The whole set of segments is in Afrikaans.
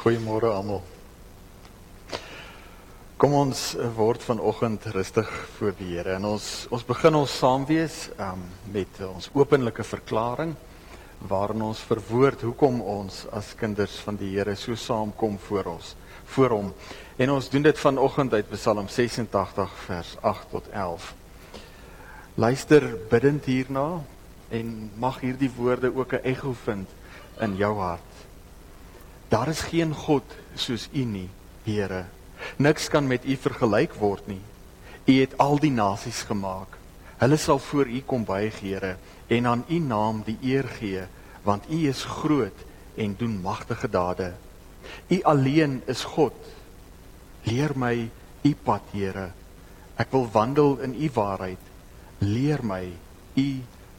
Goeiemôre almal. Kom ons word vanoggend rustig voor die Here en ons ons begin ons saam wees um, met ons openlike verklaring waarin ons verwoord hoekom ons as kinders van die Here so saamkom voor ons voor hom. En ons doen dit vanoggend uit Psalm 86 vers 8 tot 11. Luister bidend hierna en mag hierdie woorde ook 'n ekko vind in jou hart. Daar is geen God soos U nie, Here. Niks kan met U vergelyk word nie. U het al die nasies gemaak. Hulle sal voor U kom buig, Here, en aan U naam die eer gee, want U is groot en doen magtige dade. U alleen is God. Leer my U pad, Here. Ek wil wandel in U waarheid. Leer my U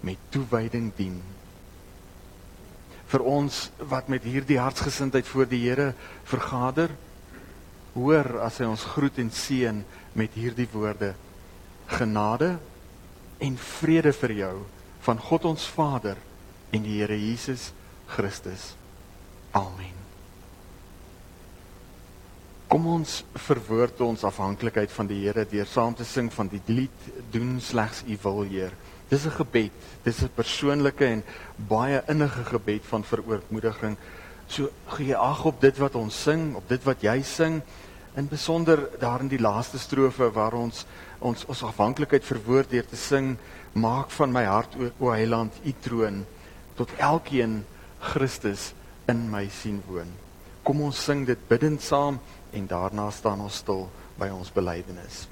met toewyding dien vir ons wat met hierdie hartsgesindheid voor die Here vergader. Hoor as hy ons groet en seën met hierdie woorde: Genade en vrede vir jou van God ons Vader en die Here Jesus Christus. Amen. Kom ons verwoord ons afhanklikheid van die Here deur saam te sing van die lied doen slegs U wil, Heer. Dis 'n gebed. Dis 'n persoonlike en baie innige gebed van verootmoediging. So gee ag op dit wat ons sing, op dit wat jy sing, in besonder daar in die laaste strofe waar ons ons ons afhanklikheid verwoord deur te sing, maak van my hart o Heiland u troon tot elkeen Christus in my sien woon. Kom ons sing dit bidend saam en daarna staan ons stil by ons belydenis.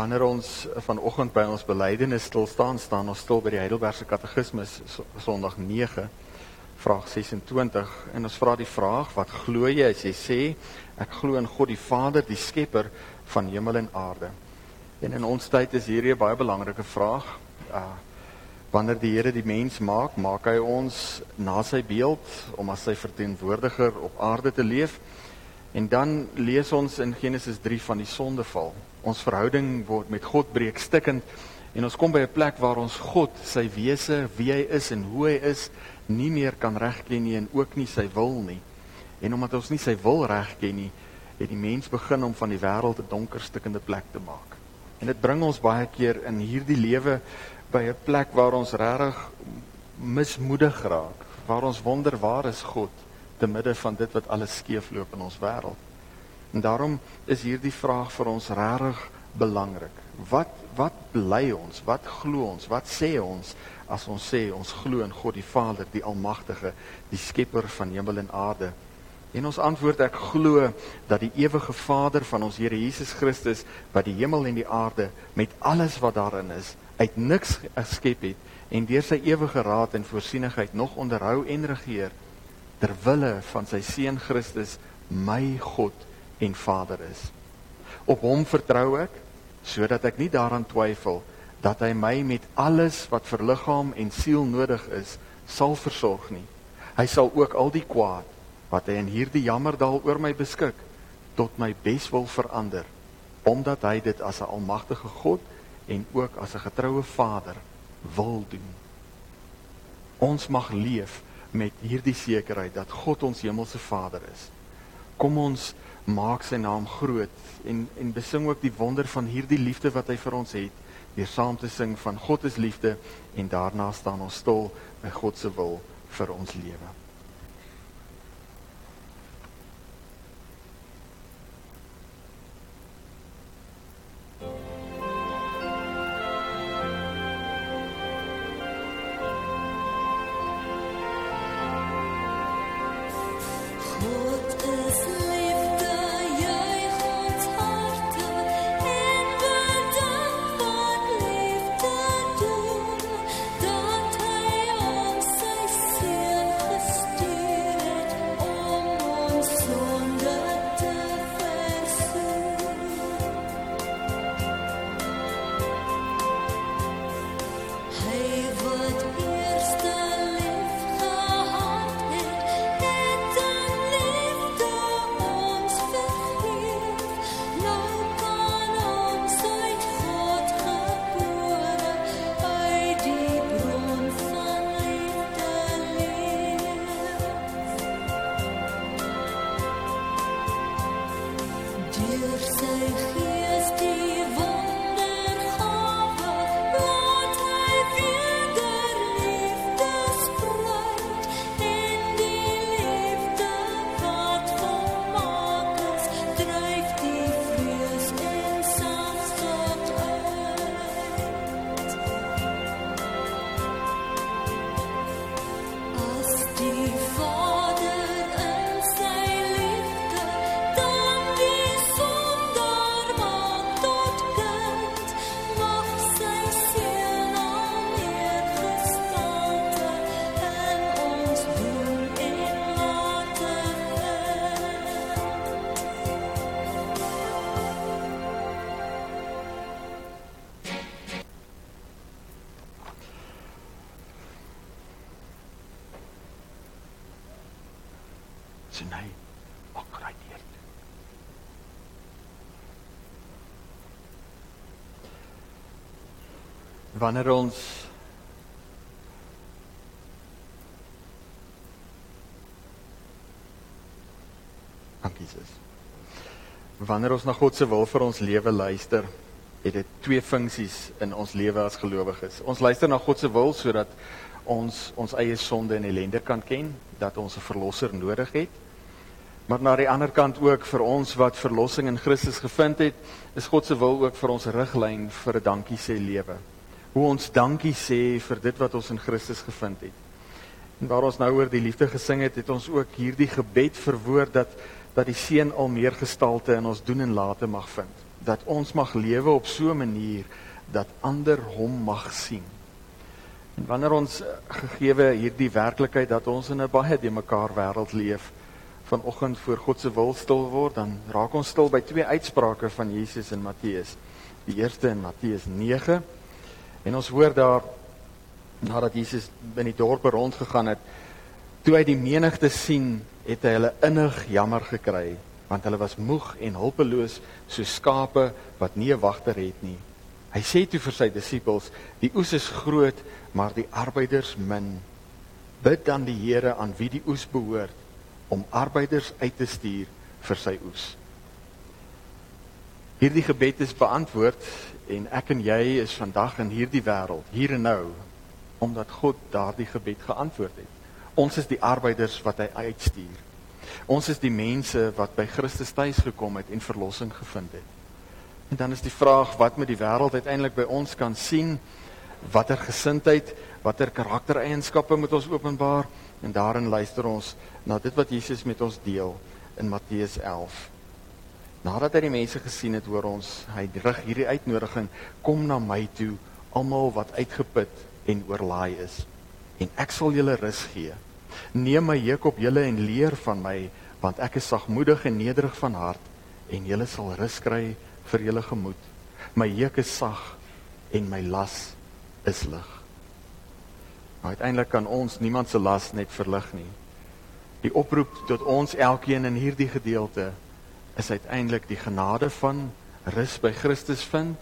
Wanneer ons vanoggend by ons belydenis stil staan, staan ons stil by die Heidelbergse Katekismes Sondag 9 vraag 26 en ons vra die vraag wat glo jy as jy sê ek glo in God die Vader die skepper van hemel en aarde. En in ons tyd is hierdie 'n baie belangrike vraag. Uh wanneer die Here die mens maak, maak hy ons na sy beeld om as sy verteenwoordiger op aarde te leef. En dan lees ons in Genesis 3 van die sondeval ons verhouding word met God breek stikkend En ons kom by 'n plek waar ons God, sy wese, wie hy is en hoe hy is, nie meer kan regken nie en ook nie sy wil nie. En omdat ons nie sy wil regken nie, het die mens begin om van die wêreld 'n donker stikkende plek te maak. En dit bring ons baie keer in hierdie lewe by 'n plek waar ons regtig mismoedig raak, waar ons wonder waar is God te midde van dit wat alles skeefloop in ons wêreld. En daarom is hierdie vraag vir ons regtig belangrik. Wat wat bly ons? Wat glo ons? Wat sê ons as ons sê ons glo in God die Vader, die Almagtige, die Skepper van hemel en aarde? En ons antwoord ek glo dat die ewige Vader van ons Here Jesus Christus wat die hemel en die aarde met alles wat daarin is uit niks geskep het en deur sy ewige raad en voorsienigheid nog onderhou en regeer ter wille van sy seun Christus my God en Vader is. Op hom vertrou ek sodat ek nie daaraan twyfel dat hy my met alles wat vir liggaam en siel nodig is sal versorg nie. Hy sal ook al die kwaad wat hy in hierdie jammerdal oor my beskik tot my beswil verander omdat hy dit as 'n almagtige God en ook as 'n getroue Vader wil doen. Ons mag leef met hierdie sekerheid dat God ons hemelse Vader is. Kom ons maak sy naam groot en en besing ook die wonder van hierdie liefde wat hy vir ons het deur saam te sing van God is liefde en daarna staan ons stil by God se wil vir ons lewe. Sê nee, maak raai deur. Wanneer ons Jesus. Wanneer ons na God se wil vir ons lewe luister, het dit twee funksies in ons lewe as gelowiges. Ons luister na God se wil sodat ons ons eie sonde en ellende kan ken, dat ons 'n verlosser nodig het Maar na die ander kant ook vir ons wat verlossing in Christus gevind het, is God se wil ook vir ons riglyn vir 'n dankie sê lewe. Hoe ons dankie sê vir dit wat ons in Christus gevind het. En waar ons nou oor die liefde gesing het, het ons ook hierdie gebed verwoord dat dat die seun al meer gestalte in ons doen en late mag vind. Dat ons mag lewe op so 'n manier dat ander hom mag sien. En wanneer ons gegeewe hierdie werklikheid dat ons in 'n baie de mekaar wêreld leef, vanoggend voor God se wil stil word, dan raak ons stil by twee uitsprake van Jesus in Matteus. Die eerste in Matteus 9. En ons hoor daar nadat Jesus in die dorpe rondgegaan het, toe hy die menigte sien, het hy hulle innig jammer gekry, want hulle was moeg en hulpeloos so skape wat nie 'n wagter het nie. Hy sê toe vir sy disippels: "Die oes is groot, maar die arbeiders min. Bid dan die Here aan wie die oes behoort om arbeiders uit te stuur vir sy oes." Hierdie gebed is beantwoord en ek en jy is vandag in hierdie wêreld, hier en nou, omdat God daardie gebed geantwoord het. Ons is die arbeiders wat hy uitstuur. Ons is die mense wat by Christus tuis gekom het en verlossing gevind het. En dan is die vraag wat met die wêreld uiteindelik by ons kan sien, watter gesindheid, watter karaktereienskappe moet ons openbaar en daarin luister ons na dit wat Jesus met ons deel in Matteus 11. Nadat hy die mense gesien het, hoor ons, hy rig hierdie uitnodiging: "Kom na my toe, almal wat uitgeput en oorlaai is, en ek sal julle rus gee. Neem my juk op julle en leer van my, want ek is sagmoedig en nederig van hart, en julle sal rus kry vir julle gemoed. My juk is sag en my las is lig." Maar uiteindelik kan ons niemand se las net verlig nie. Die oproep tot ons elkeen in hierdie gedeelte is uiteindelik die genade van rus by Christus vind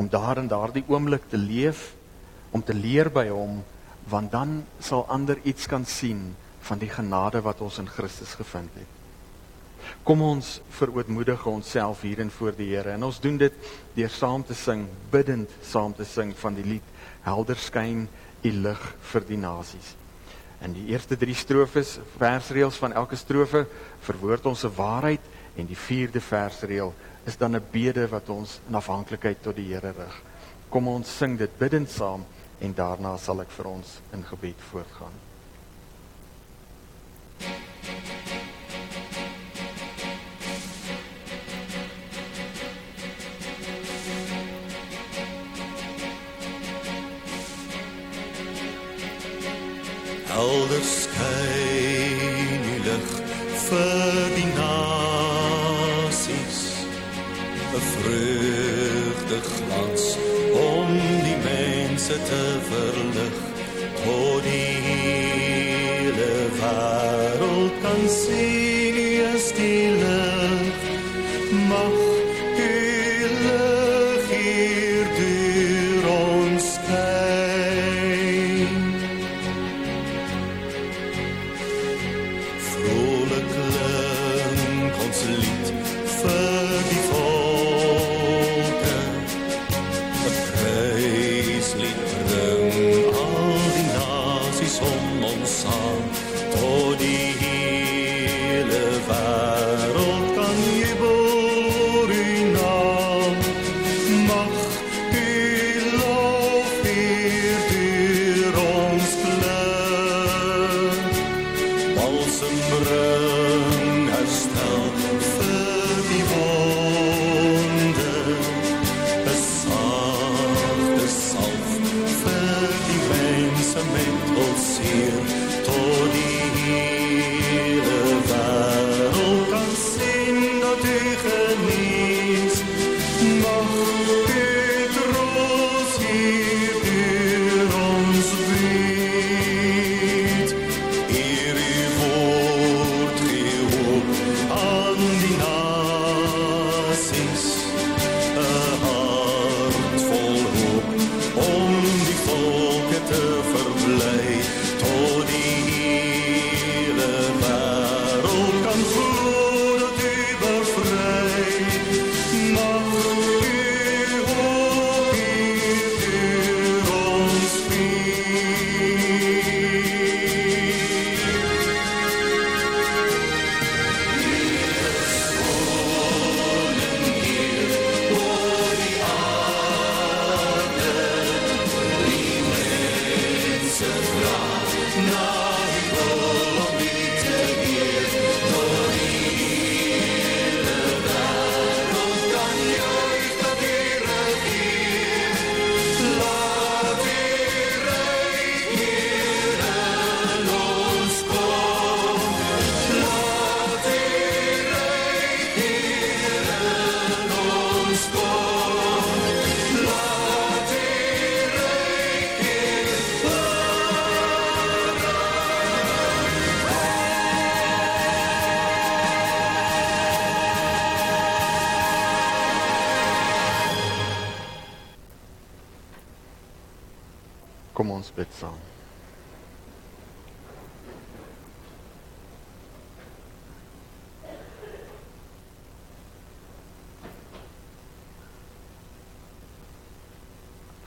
om daar in daardie oomblik te leef om te leer by hom want dan sal ander iets kan sien van die genade wat ons in Christus gevind het. Kom ons verootmoedig onsself hierin voor die Here en ons doen dit deur saam te sing, bidend saam te sing van die lied Helder skyn u lig vir die nasies. In die eerste 3 strofes, versreëls van elke strofe, verwoord ons 'n waarheid En die vierde versreël is dan 'n bede wat ons in afhanklikheid tot die Here rig. Kom ons sing dit bidend saam en daarna sal ek vir ons in gebed voortgaan. Helder skyn die lig vir die nacht. 'n vreugde glans om die mense te verlig tot die hele wêreld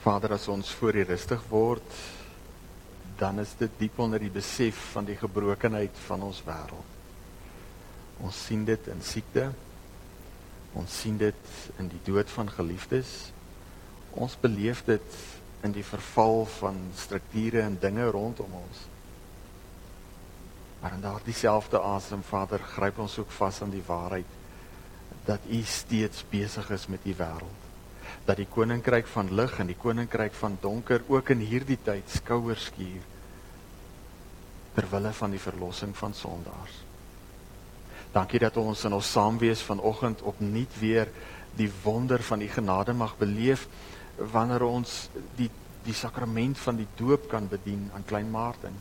Vader, as ons voor U rustig word, dan is dit diep onder die besef van die gebrokenheid van ons wêreld. Ons sien dit in siekte. Ons sien dit in die dood van geliefdes. Ons beleef dit in die verval van strukture en dinge rondom ons. Maar in daardie selfde asem, Vader, gryp ons ook vas aan die waarheid dat U steeds besig is met die wêreld dat die koninkryk van lig en die koninkryk van donker ook in hierdie tyd skouers skuur ter wille van die verlossing van sondaars. Dankie dat ons in ons saamwees vanoggend opnuut weer die wonder van u genade mag beleef wanneer ons die die sakrament van die doop kan bedien aan klein Martin.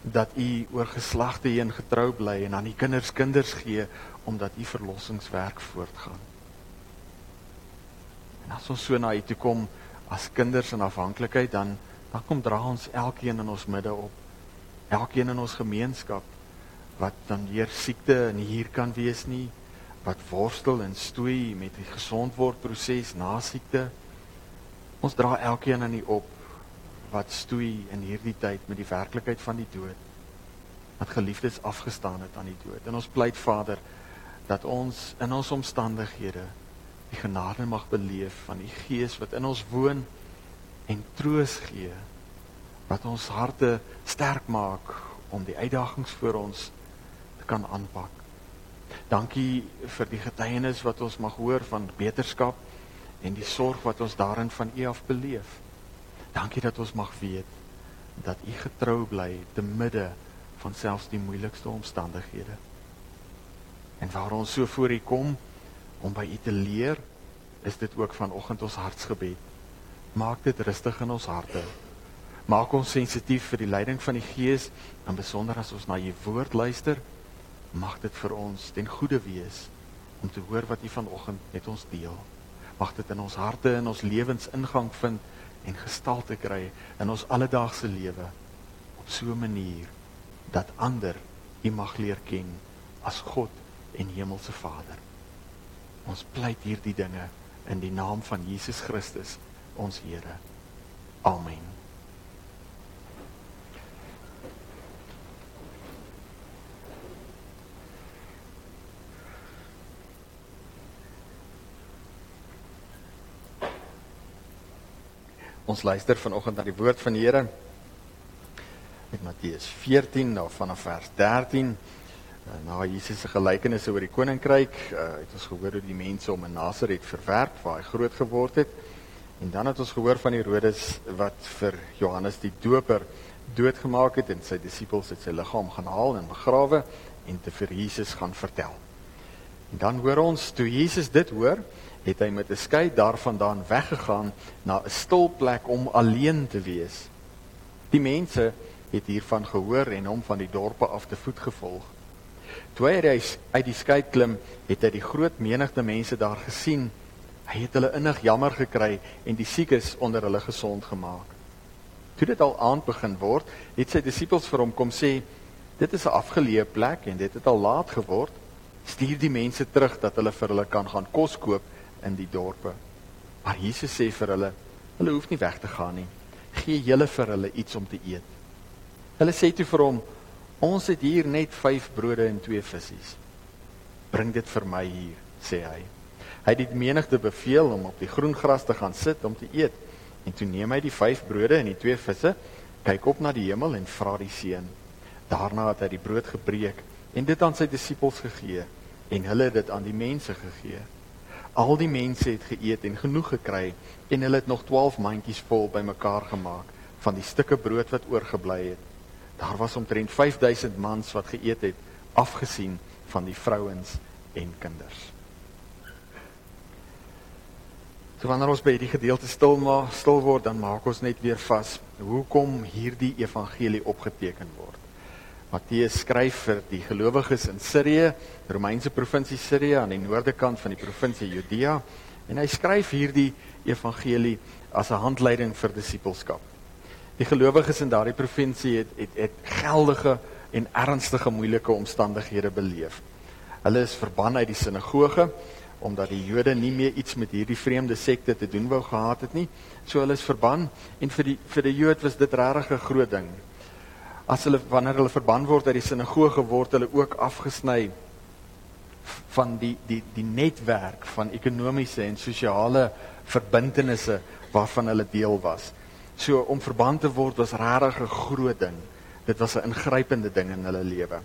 Dat u oor geslagte heen getrou bly en aan die kinders kinders gee omdat u verlossingswerk voortgaan. En as ons so na U toe kom as kinders in afhanklikheid dan dan kom dra ons elkeen in ons midde op. Elkeen in ons gemeenskap wat dan weer siekte en hier kan wees nie, wat worstel en stoei met die gesondword proses na siekte. Ons dra elkeen aan U op wat stoei in hierdie tyd met die werklikheid van die dood. Wat geliefdes afgestaan het aan die dood. En ons pleit Vader dat ons in ons omstandighede die genade mag beleef van die Gees wat in ons woon en troos gee wat ons harte sterk maak om die uitdagings voor ons te kan aanpak. Dankie vir die getuienis wat ons mag hoor van beterskap en die sorg wat ons daarin van U af beleef. Dankie dat ons mag weet dat U getrou bly te midde van selfs die moeilikste omstandighede. En waar ons so voor U kom, om by U te leer, is dit ook vanoggend ons hartsgebed. Maak dit rustig in ons harte. Maak ons sensitief vir die leiding van die Gees, en besonder as ons na U woord luister, mag dit vir ons ten goeie wees om te hoor wat U vanoggend met ons deel. Mag dit in ons harte en ons lewens ingang vind en gestalte kry in ons alledaagse lewe op so 'n manier dat ander U mag leer ken as God en Hemelse Vader. Ons pleit hierdie dinge in die naam van Jesus Christus, ons Here. Amen. Ons luister vanoggend na die woord van die Here met Matteus 14 nou vanaf vers 13. Eh, na Jesus se gelykenisse oor die koninkryk, uh, het ons gehoor hoe die mense om in Nasaret verwerp waar hy groot geword het. En dan het ons gehoor van Herodes wat vir Johannes die Doper doodgemaak het en sy disippels het sy liggaam gaan haal en begrawe en te vir Jesus gaan vertel. En dan hoor ons toe Jesus dit hoor, het hy met 'n skei daarvandaan weggegaan na 'n stil plek om alleen te wees. Die mense het hiervan gehoor en hom van die dorpe af te voet gevolg. Toe hy uit die skei klim, het hy die groot menigte mense daar gesien. Hy het hulle innig jammer gekry en die siekes onder hulle gesond gemaak. Toe dit al aand begin word, het sy disippels vir hom kom sê: "Dit is 'n afgeleë plek en dit het al laat geword. Stuur die mense terug dat hulle vir hulle kan gaan kos koop in die dorpe." Maar Jesus sê vir hulle: "Hulle hoef nie weg te gaan nie. Gee julle vir hulle iets om te eet." Hulle sê toe vir hom: Ons het hier net 5 brode en 2 visse. Bring dit vir my hier, sê hy. Hy het die menigte beveel om op die groen gras te gaan sit om te eet. En toe neem hy die 5 brode en die 2 visse, kyk op na die hemel en vra die seun. Daarna het hy die brood gebreek en dit aan sy disippels gegee en hulle dit aan die mense gegee. Al die mense het geëet en genoeg gekry en hulle het nog 12 mandjies vol bymekaar gemaak van die stukke brood wat oorgebly het. Daar was omtrent 5000 mans wat geëet het, afgesien van die vrouens en kinders. So wanneer ons by hierdie gedeelte stil maar stil word, dan maak ons net weer vas hoekom hierdie evangelie opgeteken word. Matteus skryf vir die gelowiges in Sirië, Romeinse provinsie Sirië aan die noorde kant van die provinsie Judea, en hy skryf hierdie evangelie as 'n handleiding vir disippelskap. Die gelowiges in daardie provinsie het het, het geldige en ernstige moeilike omstandighede beleef. Hulle is verban uit die sinagoge omdat die Jode nie meer iets met hierdie vreemde sekte te doen wou gehad het nie. So hulle is verban en vir die vir die Jood was dit regtig 'n groot ding. As hulle wanneer hulle verban word uit die sinagoge word hulle ook afgesny van die die die netwerk van ekonomiese en sosiale verbintenisse waarvan hulle deel was. So om verband te word was regtig 'n groot ding. Dit was 'n ingrypende ding in hulle lewe.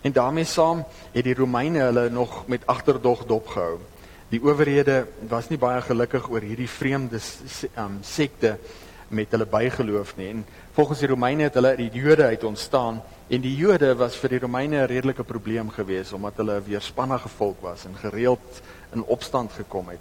En daarmee saam het die Romeine hulle nog met agterdog dopgehou. Die owerhede was nie baie gelukkig oor hierdie vreemde um, sekte met hulle bygeloof nie. En volgens die Romeine het hulle die Jode uit ontstaan en die Jode was vir die Romeine 'n redelike probleem geweest omdat hulle 'n weerspannige volk was en gereeld in opstand gekom het.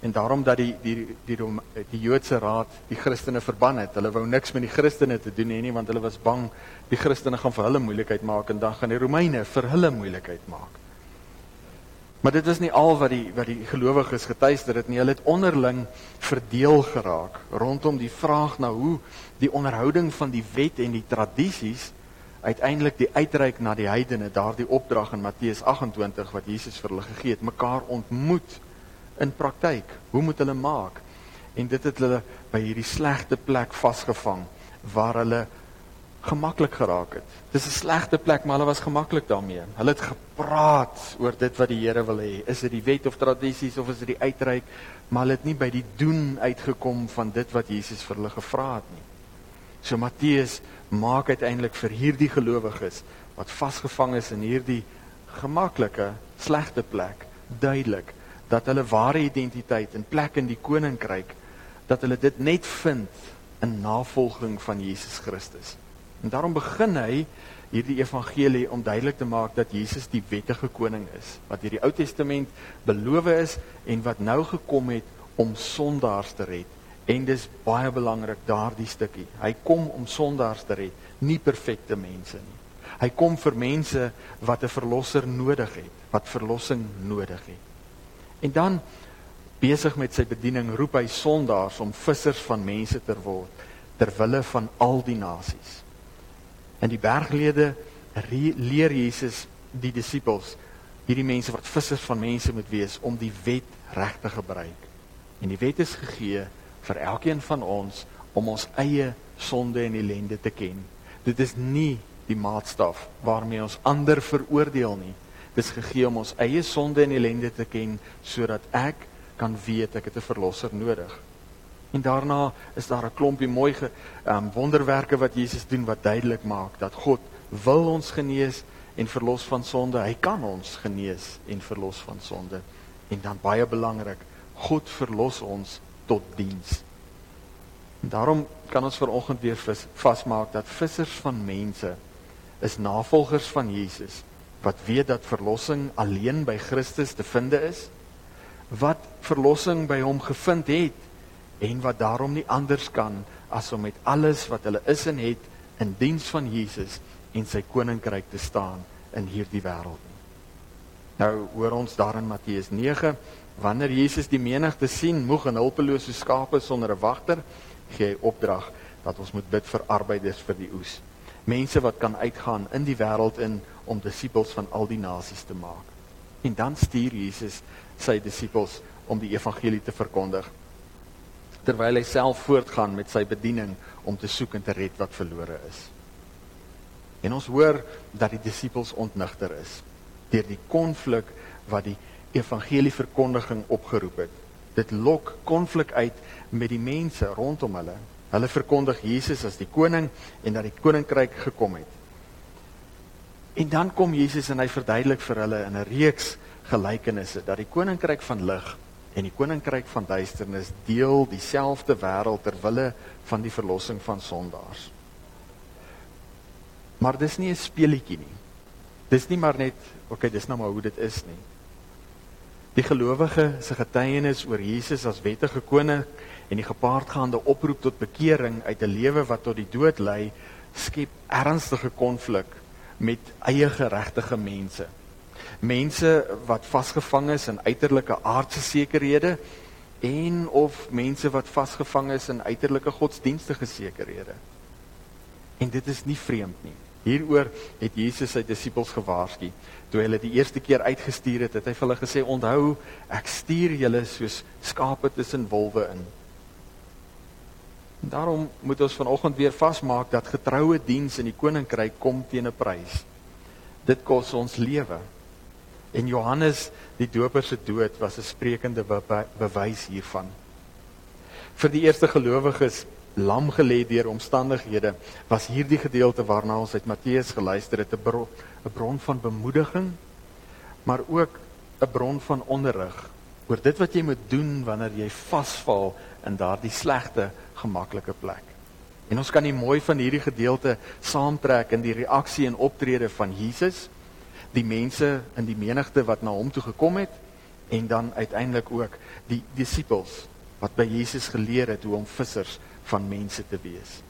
En daarom dat die die die die, die Joodse raad die Christene verban het. Hulle wou niks met die Christene te doen hê nie want hulle was bang die Christene gaan vir hulle moeilikheid maak en dan gaan die Romeine vir hulle moeilikheid maak. Maar dit is nie al wat die wat die gelowiges getuister het nie. Hulle het onderling verdeel geraak rondom die vraag na hoe die onderhouding van die wet en die tradisies uiteindelik die uitreik na die heidene, daardie opdrag in Matteus 28 wat Jesus vir hulle gegee het, mekaar ontmoet in praktyk. Hoe moet hulle maak? En dit het hulle by hierdie slegte plek vasgevang waar hulle gemaklik geraak het. Dis 'n slegte plek, maar hulle was gemaklik daarmee. Hulle het gepraat oor dit wat die Here wil hê. Is dit die wet of tradisies of is dit die uitreik? Maar hulle het nie by die doen uitgekom van dit wat Jesus vir hulle gevra het nie. So Matteus maak uiteindelik vir hierdie gelowiges wat vasgevang is in hierdie gemaklike slegte plek duidelik dat hulle ware identiteit en plek in die koninkryk dat hulle dit net vind in navolging van Jesus Christus. En daarom begin hy hierdie evangelie om duidelik te maak dat Jesus die wettige koning is wat hierdie Ou Testament beloof is en wat nou gekom het om sondaars te red. En dis baie belangrik daardie stukkie. Hy kom om sondaars te red, nie perfekte mense nie. Hy kom vir mense wat 'n verlosser nodig het, wat verlossing nodig het. En dan besig met sy bediening roep hy sondaars om vissers van mense te word ter wille van al die nasies. In die berglede leer Jesus die disippels hierdie mense wat vissers van mense moet wees om die wet reg te gebruik. En die wet is gegee vir elkeen van ons om ons eie sonde en ellende te ken. Dit is nie die maatstaf waarmee ons ander veroordeel nie. Dis gegee om ons eie sonde en ellende te ken sodat ek kan weet ek het 'n verlosser nodig. En daarna is daar 'n klompie mooi ge, um, wonderwerke wat Jesus doen wat duidelik maak dat God wil ons genees en verlos van sonde. Hy kan ons genees en verlos van sonde. En dan baie belangrik, God verlos ons tot diens. En daarom kan ons vanoggend weer vasmaak dat vissers van mense is navolgers van Jesus wat weet dat verlossing alleen by Christus te vind is, wat verlossing by hom gevind het en wat daarom nie anders kan as om met alles wat hulle is en het in diens van Jesus en sy koninkryk te staan in hierdie wêreld. Nou hoor ons daar in Matteus 9, wanneer Jesus die menigte sien moeg en hulpeloos so skape sonder 'n wagter, gee hy opdrag dat ons moet bid vir arbeiders vir die oes. Mense wat kan uitgaan in die wêreld in om disippels van al die nasies te maak. En dan stuur Jesus sy disippels om die evangelie te verkondig terwyl hy self voortgaan met sy bediening om te soek en te red wat verlore is. En ons hoor dat die disippels ontnigter is deur die konflik wat die evangelie verkondiging opgeroep het. Dit lok konflik uit met die mense rondom hulle. Hulle verkondig Jesus as die koning en dat die koninkryk gekom het. En dan kom Jesus en hy verduidelik vir hulle in 'n reeks gelykenisse dat die koninkryk van lig en die koninkryk van duisternis deel dieselfde wêreld ter wille van die verlossing van sondaars. Maar dis nie 'n speelietjie nie. Dis nie maar net, okay, dis nou maar hoe dit is nie. Die gelowige se getuienis oor Jesus as wettige koning en die gepaardgaande oproep tot bekering uit 'n lewe wat tot die dood lei, skep ernstige konflik met eie geregtige mense. Mense wat vasgevang is in uiterlike aardse sekerhede en of mense wat vasgevang is in uiterlike godsdienstige sekerhede. En dit is nie vreemd nie. Hieroor het Jesus sy disippels gewaarsku. Toe hulle die eerste keer uitgestuur het, het hy vir hulle gesê: "Onthou, ek stuur julle soos skape tussen wolwe in." Daarom moet ons vanoggend weer vasmaak dat getroue diens in die koninkryk kom teen 'n prys. Dit kos ons lewe. En Johannes die Doper se dood was 'n sprekende be bewys hiervan. Vir die eerste gelowiges lam gelê deur omstandighede was hierdie gedeelte waarna ons uit Matteus geluister het 'n bron, bron van bemoediging maar ook 'n bron van onderrig oor dit wat jy moet doen wanneer jy vasval in daardie slegte gemaklike plek. En ons kan nie mooi van hierdie gedeelte saamtrek in die reaksie en optrede van Jesus, die mense in die menigte wat na hom toe gekom het en dan uiteindelik ook die disippels wat by Jesus geleer het hoe om vissers van mense te wees.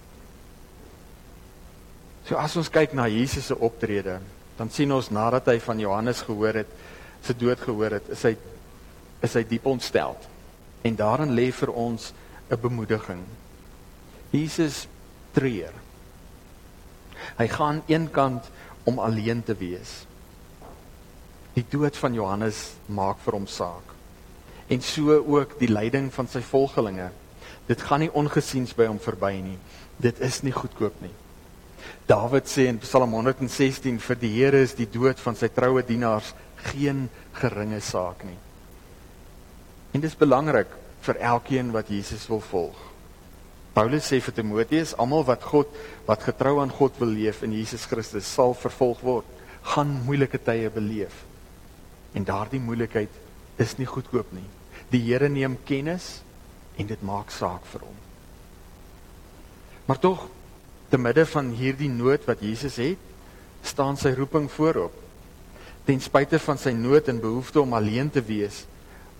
So as ons kyk na Jesus se optrede, dan sien ons nadat hy van Johannes gehoor het, se dood gehoor het, is hy is hy diep ontstel. En daarin lê vir ons 'n bemoediging. Jesus treur. Hy gaan eenkant om alleen te wees. Die dood van Johannes maak vir hom saak. En so ook die lyding van sy volgelinge Dit gaan nie ongesiens by hom verby nie. Dit is nie goedkoop nie. Dawid sê in Psalm 116 vir die Here is die dood van sy troue dienaars geen geringe saak nie. En dis belangrik vir elkeen wat Jesus wil volg. Paulus sê vir Timoteus, almal wat God wat getrou aan God wil leef in Jesus Christus sal vervolg word, gaan moeilike tye beleef. En daardie moeilikheid is nie goedkoop nie. Die Here neem kennis en dit maak saak vir hom. Maar tog te midde van hierdie nood wat Jesus het, staan sy roeping voorop. Ten spyte van sy nood en behoefte om alleen te wees,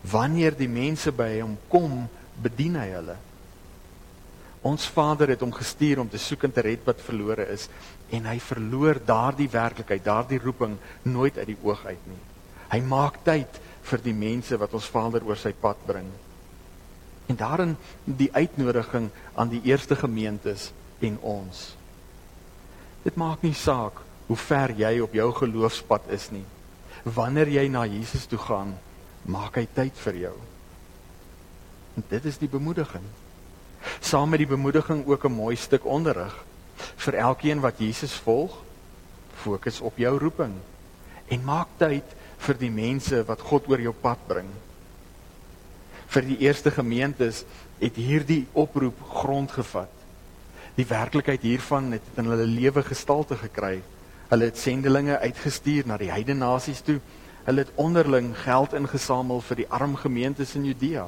wanneer die mense by hom kom, bedien hy hulle. Ons Vader het hom gestuur om te soek en te red wat verlore is en hy verloor daardie werklikheid, daardie roeping nooit uit die oog uit nie. Hy maak tyd vir die mense wat ons Vader oor sy pad bring. En daarin die uitnodiging aan die eerste gemeentes en ons. Dit maak nie saak hoe ver jy op jou geloofspad is nie. Wanneer jy na Jesus toe gaan, maak hy tyd vir jou. En dit is die bemoediging. Saam met die bemoediging ook 'n mooi stuk onderrig vir elkeen wat Jesus volg. Fokus op jou roeping en maak tyd vir die mense wat God oor jou pad bring vir die eerste gemeentes het hierdie oproep grond gevat. Die werklikheid hiervan het in hulle lewe gestalte gekry. Hulle het sendelinge uitgestuur na die heidene nasies toe. Hulle het onderling geld ingesamel vir die arm gemeentes in Judea.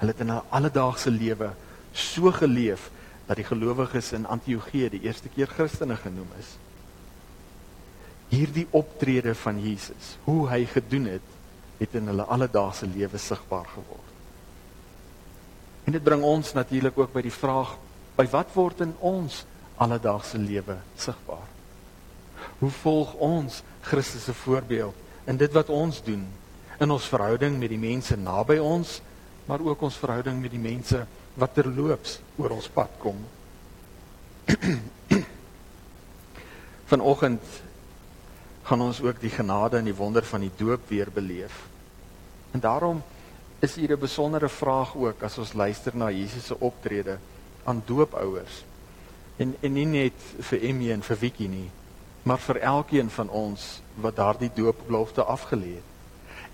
Hulle het in hulle alledaagse lewe so geleef dat die gelowiges in Antiochië die eerste keer Christene genoem is. Hierdie optrede van Jesus, hoe hy gedoen het, het in hulle alledaagse lewe sigbaar geword. En dit bring ons natuurlik ook by die vraag by wat word in ons alledaagse lewe sigbaar? Hoe volg ons Christus se voorbeeld in dit wat ons doen in ons verhouding met die mense naby ons, maar ook ons verhouding met die mense wat terloops oor ons pad kom? Vanoggend gaan ons ook die genade en die wonder van die doop weer beleef. En daarom is hier 'n besondere vraag ook as ons luister na Jesus se optrede aan doopouers. En en nie net vir Emmy en vir Vicky nie, maar vir elkeen van ons wat daardie doopbelofte afgelê het.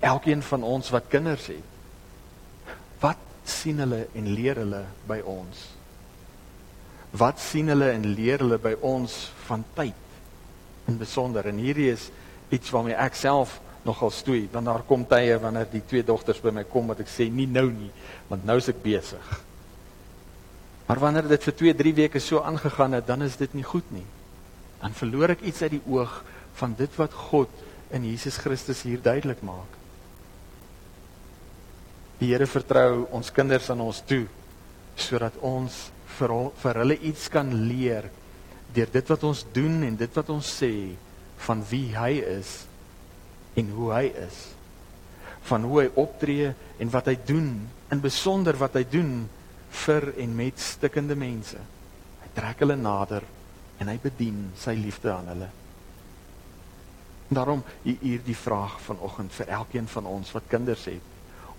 Elkeen van ons wat kinders het. Wat sien hulle en leer hulle by ons? Wat sien hulle en leer hulle by ons van tyd? In besonder en hierdie is iets waarmee ek self nogal stoei want daar kom tye wanneer die twee dogters by my kom wat ek sê nie nou nie want nou is ek besig. Maar wanneer dit vir 2, 3 weke so aangegaan het, dan is dit nie goed nie. Dan verloor ek iets uit die oog van dit wat God in Jesus Christus hier duidelik maak. Die Here vertrou ons kinders aan ons toe sodat ons vir, vir hulle iets kan leer deur dit wat ons doen en dit wat ons sê van wie hy is en hoe hy is. Van hoe hy optree en wat hy doen in besonder wat hy doen vir en met stikkende mense. Hy trek hulle nader en hy bedien sy liefde aan hulle. Daarom hier die vraag vanoggend vir elkeen van ons wat kinders het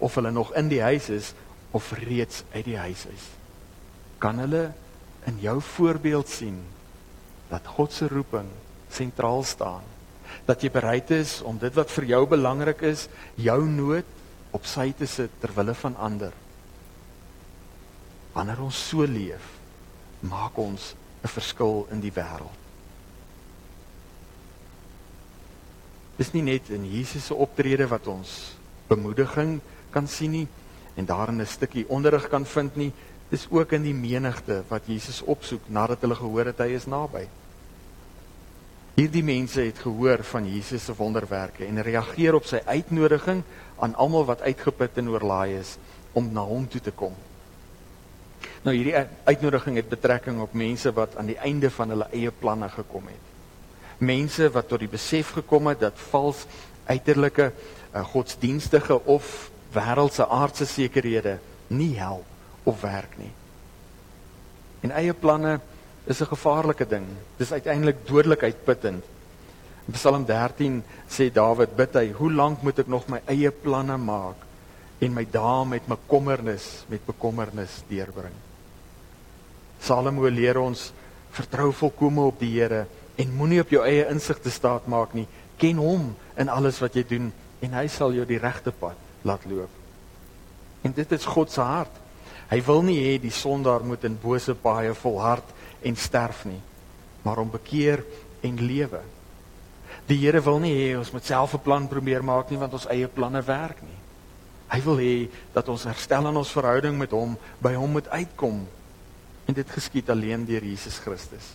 of hulle nog in die huis is of reeds uit die huis is. Kan hulle in jou voorbeeld sien dat God se roeping sentraal staan? Dat jy bereid is om dit wat vir jou belangrik is, jou nood op sy te sit ter wille van ander. Wanneer ons so leef, maak ons 'n verskil in die wêreld. Dis nie net in Jesus se optrede wat ons bemoediging kan sien nie en daarin 'n stukkie onderrig kan vind nie. Dis ook in die menigte wat Jesus opsoek nadat hulle gehoor het hy is naby. Hierdie mense het gehoor van Jesus se wonderwerke en reageer op sy uitnodiging aan almal wat uitgeput en oorlaai is om na hom toe te kom. Nou hierdie uitnodiging het betrekking op mense wat aan die einde van hulle eie planne gekom het. Mense wat tot die besef gekom het dat vals uiterlike uh, godsdienstige of wêreldse aardse sekerhede nie help of werk nie. En eie planne is 'n gevaarlike ding. Dis uiteindelik dodelik uitputtend. In Psalm 13 sê Dawid bid hy, "Hoe lank moet ek nog my eie planne maak en my dae met bekommernis met bekommernis deurbring?" Salomo leer ons vertrou volkome op die Here en moenie op jou eie insig te staat maak nie. Ken hom in alles wat jy doen en hy sal jou die regte pad laat loop. En dit is God se hart. Hy wil nie hê die sondaar moet in bose paaie volhard en sterf nie, maar om bekeer en lewe. Die Here wil nie hê ons moet self 'n plan probeer maak nie want ons eie planne werk nie. Hy wil hê dat ons herstel in ons verhouding met hom by hom moet uitkom. En dit geskied alleen deur Jesus Christus.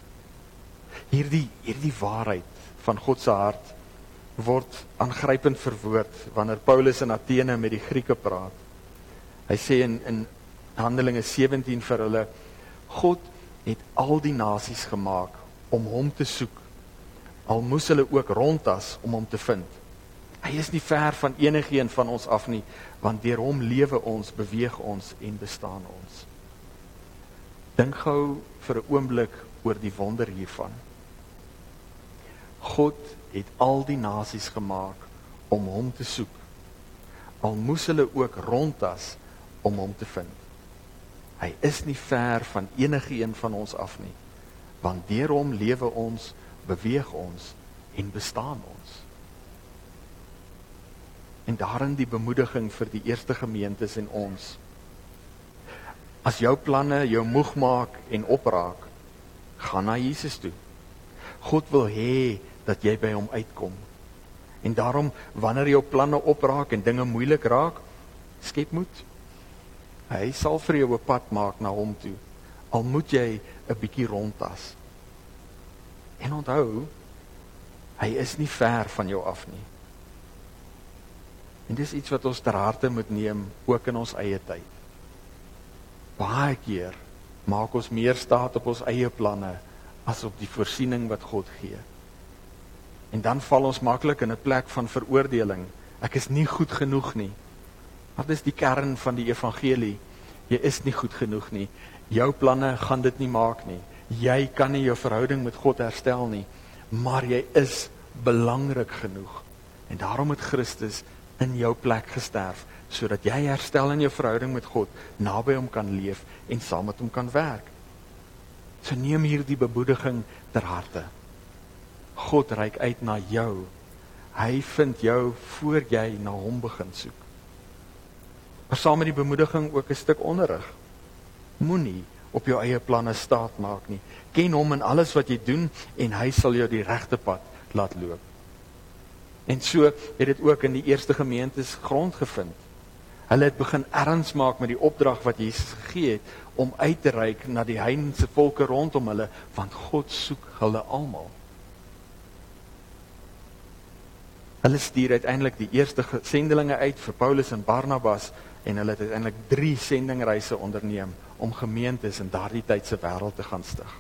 Hierdie hierdie waarheid van God se hart word aangrypend verwoord wanneer Paulus in Athene met die Grieke praat. Hy sê in in Handelinge 17 vir hulle God het al die nasies gemaak om hom te soek. Al moes hulle ook rondtas om hom te vind. Hy is nie ver van enigiemand van ons af nie, want deur hom lewe ons, beweeg ons en bestaan ons. Dink gou vir 'n oomblik oor die wonder hiervan. God het al die nasies gemaak om hom te soek. Al moes hulle ook rondtas om hom te vind. Hy is nie ver van enige een van ons af nie. Want deur hom lewe ons, beweeg ons en bestaan ons. En daarin die bemoediging vir die eerste gemeentes en ons. As jou planne jou moeg maak en opraak, gaan na Jesus toe. God wil hê dat jy by hom uitkom. En daarom wanneer jou planne opraak en dinge moeilik raak, skep moed. Hy sal vir jou 'n pad maak na hom toe. Al moet jy 'n bietjie rondtas. En onthou, hy is nie ver van jou af nie. En dis iets wat ons ter harte moet neem ook in ons eie tyd. Baie keer maak ons meer staat op ons eie planne as op die voorsiening wat God gee. En dan val ons maklik in 'n plek van veroordeling. Ek is nie goed genoeg nie. Wat is die kern van die evangelie? Jy is nie goed genoeg nie. Jou planne gaan dit nie maak nie. Jy kan nie jou verhouding met God herstel nie, maar jy is belangrik genoeg. En daarom het Christus in jou plek gesterf sodat jy herstel in jou verhouding met God, naby hom kan leef en saam met hom kan werk. So neem hierdie bemoediging ter harte. God reik uit na jou. Hy vind jou voor jy na hom begin soek. Maar saam met die bemoediging ook 'n stuk onderrig. Moenie op jou eie planne staat maak nie. Ken hom in alles wat jy doen en hy sal jou die regte pad laat loop. En so het dit ook in die eerste gemeentes grond gevind. Hulle het begin erns maak met die opdrag wat Jesus gegee het om uit te reik na die heidense volke rondom hulle want God soek hulle almal. Hulle stuur uiteindelik die eerste sendelinge uit vir Paulus en Barnabas en hulle het uiteindelik 3 sendingreise onderneem om gemeentes in daardie tyd se wêreld te gaan stig.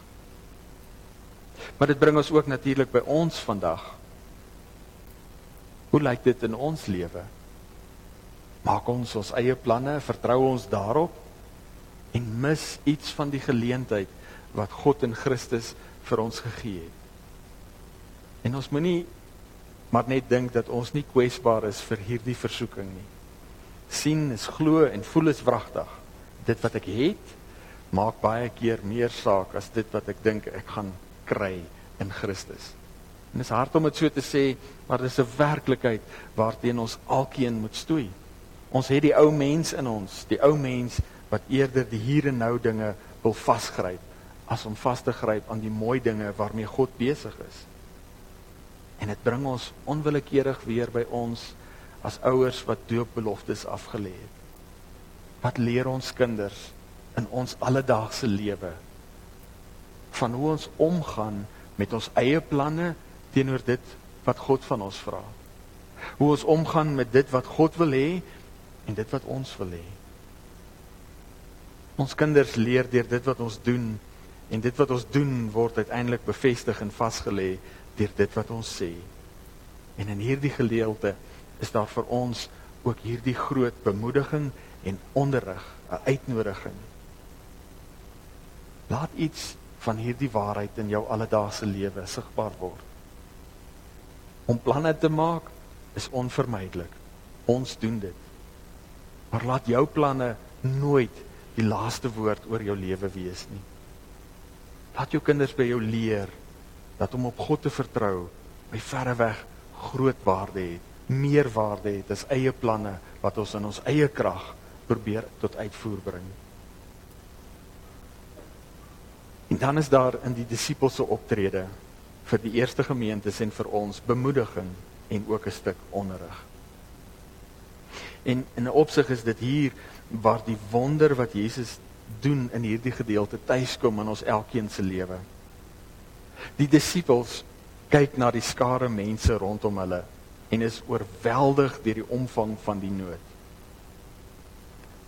Maar dit bring ons ook natuurlik by ons vandag. Hoe lyk dit in ons lewe? Maak ons ons eie planne, vertrou ons daarop en mis iets van die geleentheid wat God in Christus vir ons gegee het. En ons moenie maar net dink dat ons nie kwesbaar is vir hierdie versoeking nie. sien is glo en voel is wragtig. Dit wat ek het, maak baie keer meer saak as dit wat ek dink ek gaan kry in Christus. En dit is hard om dit so te sê, maar dis 'n werklikheid waarteen ons alkeen moet stoei. Ons het die ou mens in ons, die ou mens wat eerder die hier en nou dinge wil vasgryp as om vas te gryp aan die mooi dinge waarmee God besig is. En dit bring ons onwillekeurig weer by ons as ouers wat doopbeloftes afgelê het. Wat leer ons kinders in ons alledaagse lewe van hoe ons omgaan met ons eie planne teenoor dit wat God van ons vra. Hoe ons omgaan met dit wat God wil hê en dit wat ons wil hê. Ons kinders leer deur dit wat ons doen en dit wat ons doen word uiteindelik bevestig en vasgelê deur dit wat ons sê. En in hierdie gedeelte is daar vir ons ook hierdie groot bemoediging en onderrig, 'n uitnodiging. Laat iets van hierdie waarheid in jou alledaagse lewe sigbaar word. Om planne te maak is onvermydelik. Ons doen dit. Maar laat jou planne nooit die laaste woord oor jou lewe wees nie. Laat jou kinders by jou leer dat om op God te vertrou by verre weg groot waarde het, meer waarde het as eie planne wat ons in ons eie krag probeer tot uitvoer bring. En dan is daar in die disippels se optrede vir die eerste gemeentes en vir ons bemoediging en ook 'n stuk onderrig. En in 'n opsig is dit hier waar die wonder wat Jesus doen in hierdie gedeelte tuiskom in ons elkeen se lewe. Die disippels kyk na die skare mense rondom hulle en is oorweldig deur die omvang van die nood.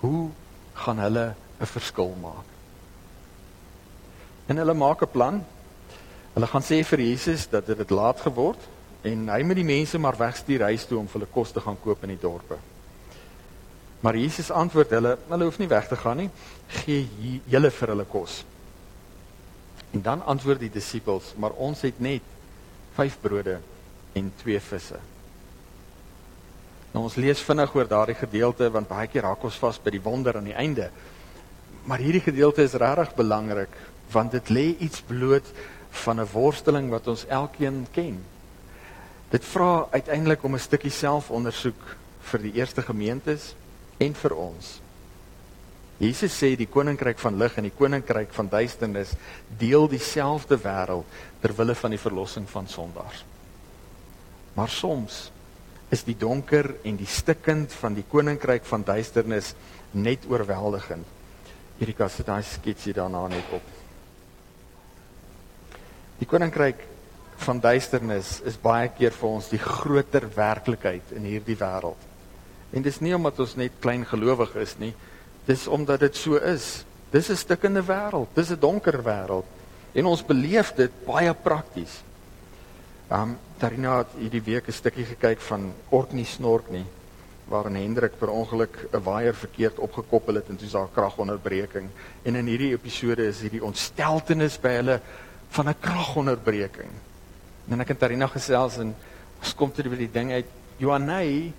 Hoe gaan hulle 'n verskil maak? En hulle maak 'n plan. Hulle gaan sê vir Jesus dat dit laat geword en hy moet die mense maar wegstuur huis toe om vir hulle kos te gaan koop in die dorpe. Maar Jesus antwoord hulle, hulle hoef nie weg te gaan nie. Gee julle vir hulle kos. En dan antwoord die disippels, maar ons het net 5 brode en 2 visse. Nou ons lees vinnig oor daardie gedeelte want baie keer raak ons vas by die wonder aan die einde. Maar hierdie gedeelte is regtig belangrik want dit lê iets bloot van 'n worsteling wat ons elkeen ken. Dit vra uiteindelik om 'n stukkie selfondersoek vir die eerste gemeentes en vir ons. Jesus sê die koninkryk van lig en die koninkryk van duisternis deel dieselfde wêreld ter wille van die verlossing van sondaars. Maar soms is die donker en die stikkend van die koninkryk van duisternis net oorweldigend. Erika sit daai sketsie daarna net op. Die koninkryk van duisternis is baie keer vir ons die groter werklikheid in hierdie wêreld. En dis nie omdat ons net klein gelowig is nie, dis omdat dit so is. Dis 'n stikkende wêreld, dis 'n donker wêreld en ons beleef dit baie prakties. Um Tarina het hierdie week 'n stukkie gekyk van Orkney Snorkney waarin Hendrik per ongeluk 'n waier verkeerd opgekoppel het en toe daar kragonderbreking. En in hierdie episode is hierdie ontsteltenis by hulle van 'n kragonderbreking. En ek het Tarina gesels en ons kom toe by die ding uit Johanay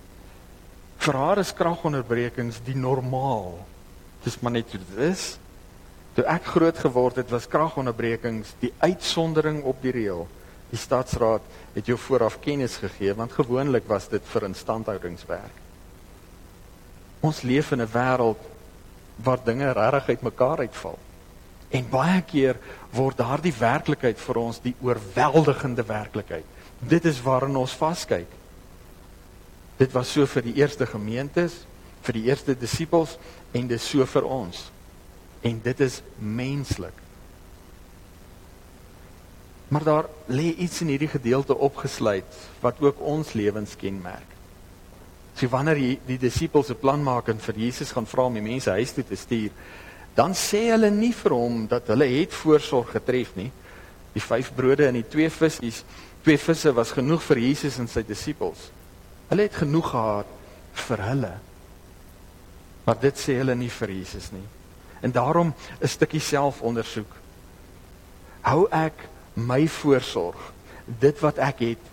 vir haar is kragonderbrekings die normaal. Dis maar net hoe dit is. Toe ek groot geword het, was kragonderbrekings die uitsondering op die reël. Die stadsraad het jou vooraf kennis gegee want gewoonlik was dit vir instandhoudingswerk. Ons leef in 'n wêreld waar dinge regtig uitmekaar uitval. En baie keer word daardie werklikheid vir ons die oorweldigende werklikheid. Dit is waarin ons vaskyk. Dit was so vir die eerste gemeentes, vir die eerste disippels en dis so vir ons. En dit is menslik. Maar daar lê iets in hierdie gedeelte opgesluit wat ook ons lewens kenmerk. So wanneer die, die disippels 'n plan maak en vir Jesus gaan vra om die mense huis toe te stuur, dan sê hulle nie vir hom dat hulle het voorsorg getref nie. Die vyf brode en die twee visse, twee visse was genoeg vir Jesus en sy disippels. Hulle het genoeg gehad vir hulle. Maar dit sê hulle nie vir Jesus nie. En daarom 'n stukkie selfondersoek. Hou ek my voorsorg, dit wat ek het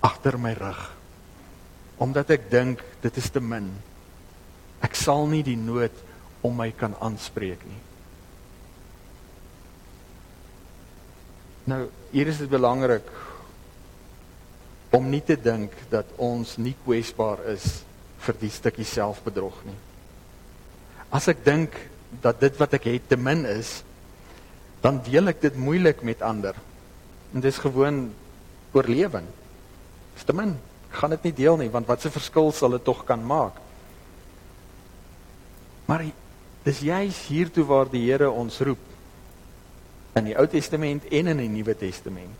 agter my rug. Omdat ek dink dit is te min. Ek sal nie die nood om my kan aanspreek nie. Nou, hier is dit belangrik om nie te dink dat ons nie kwesbaar is vir die stukkie selfbedrog nie. As ek dink dat dit wat ek het te min is, dan deel ek dit moeilik met ander. En dis gewoon oorlewing. Dis te min. Ek gaan dit nie deel nie want wat 'n verskil sal dit tog kan maak. Maar dis juis hiertoe waar die Here ons roep in die Ou Testament en in die Nuwe Testament.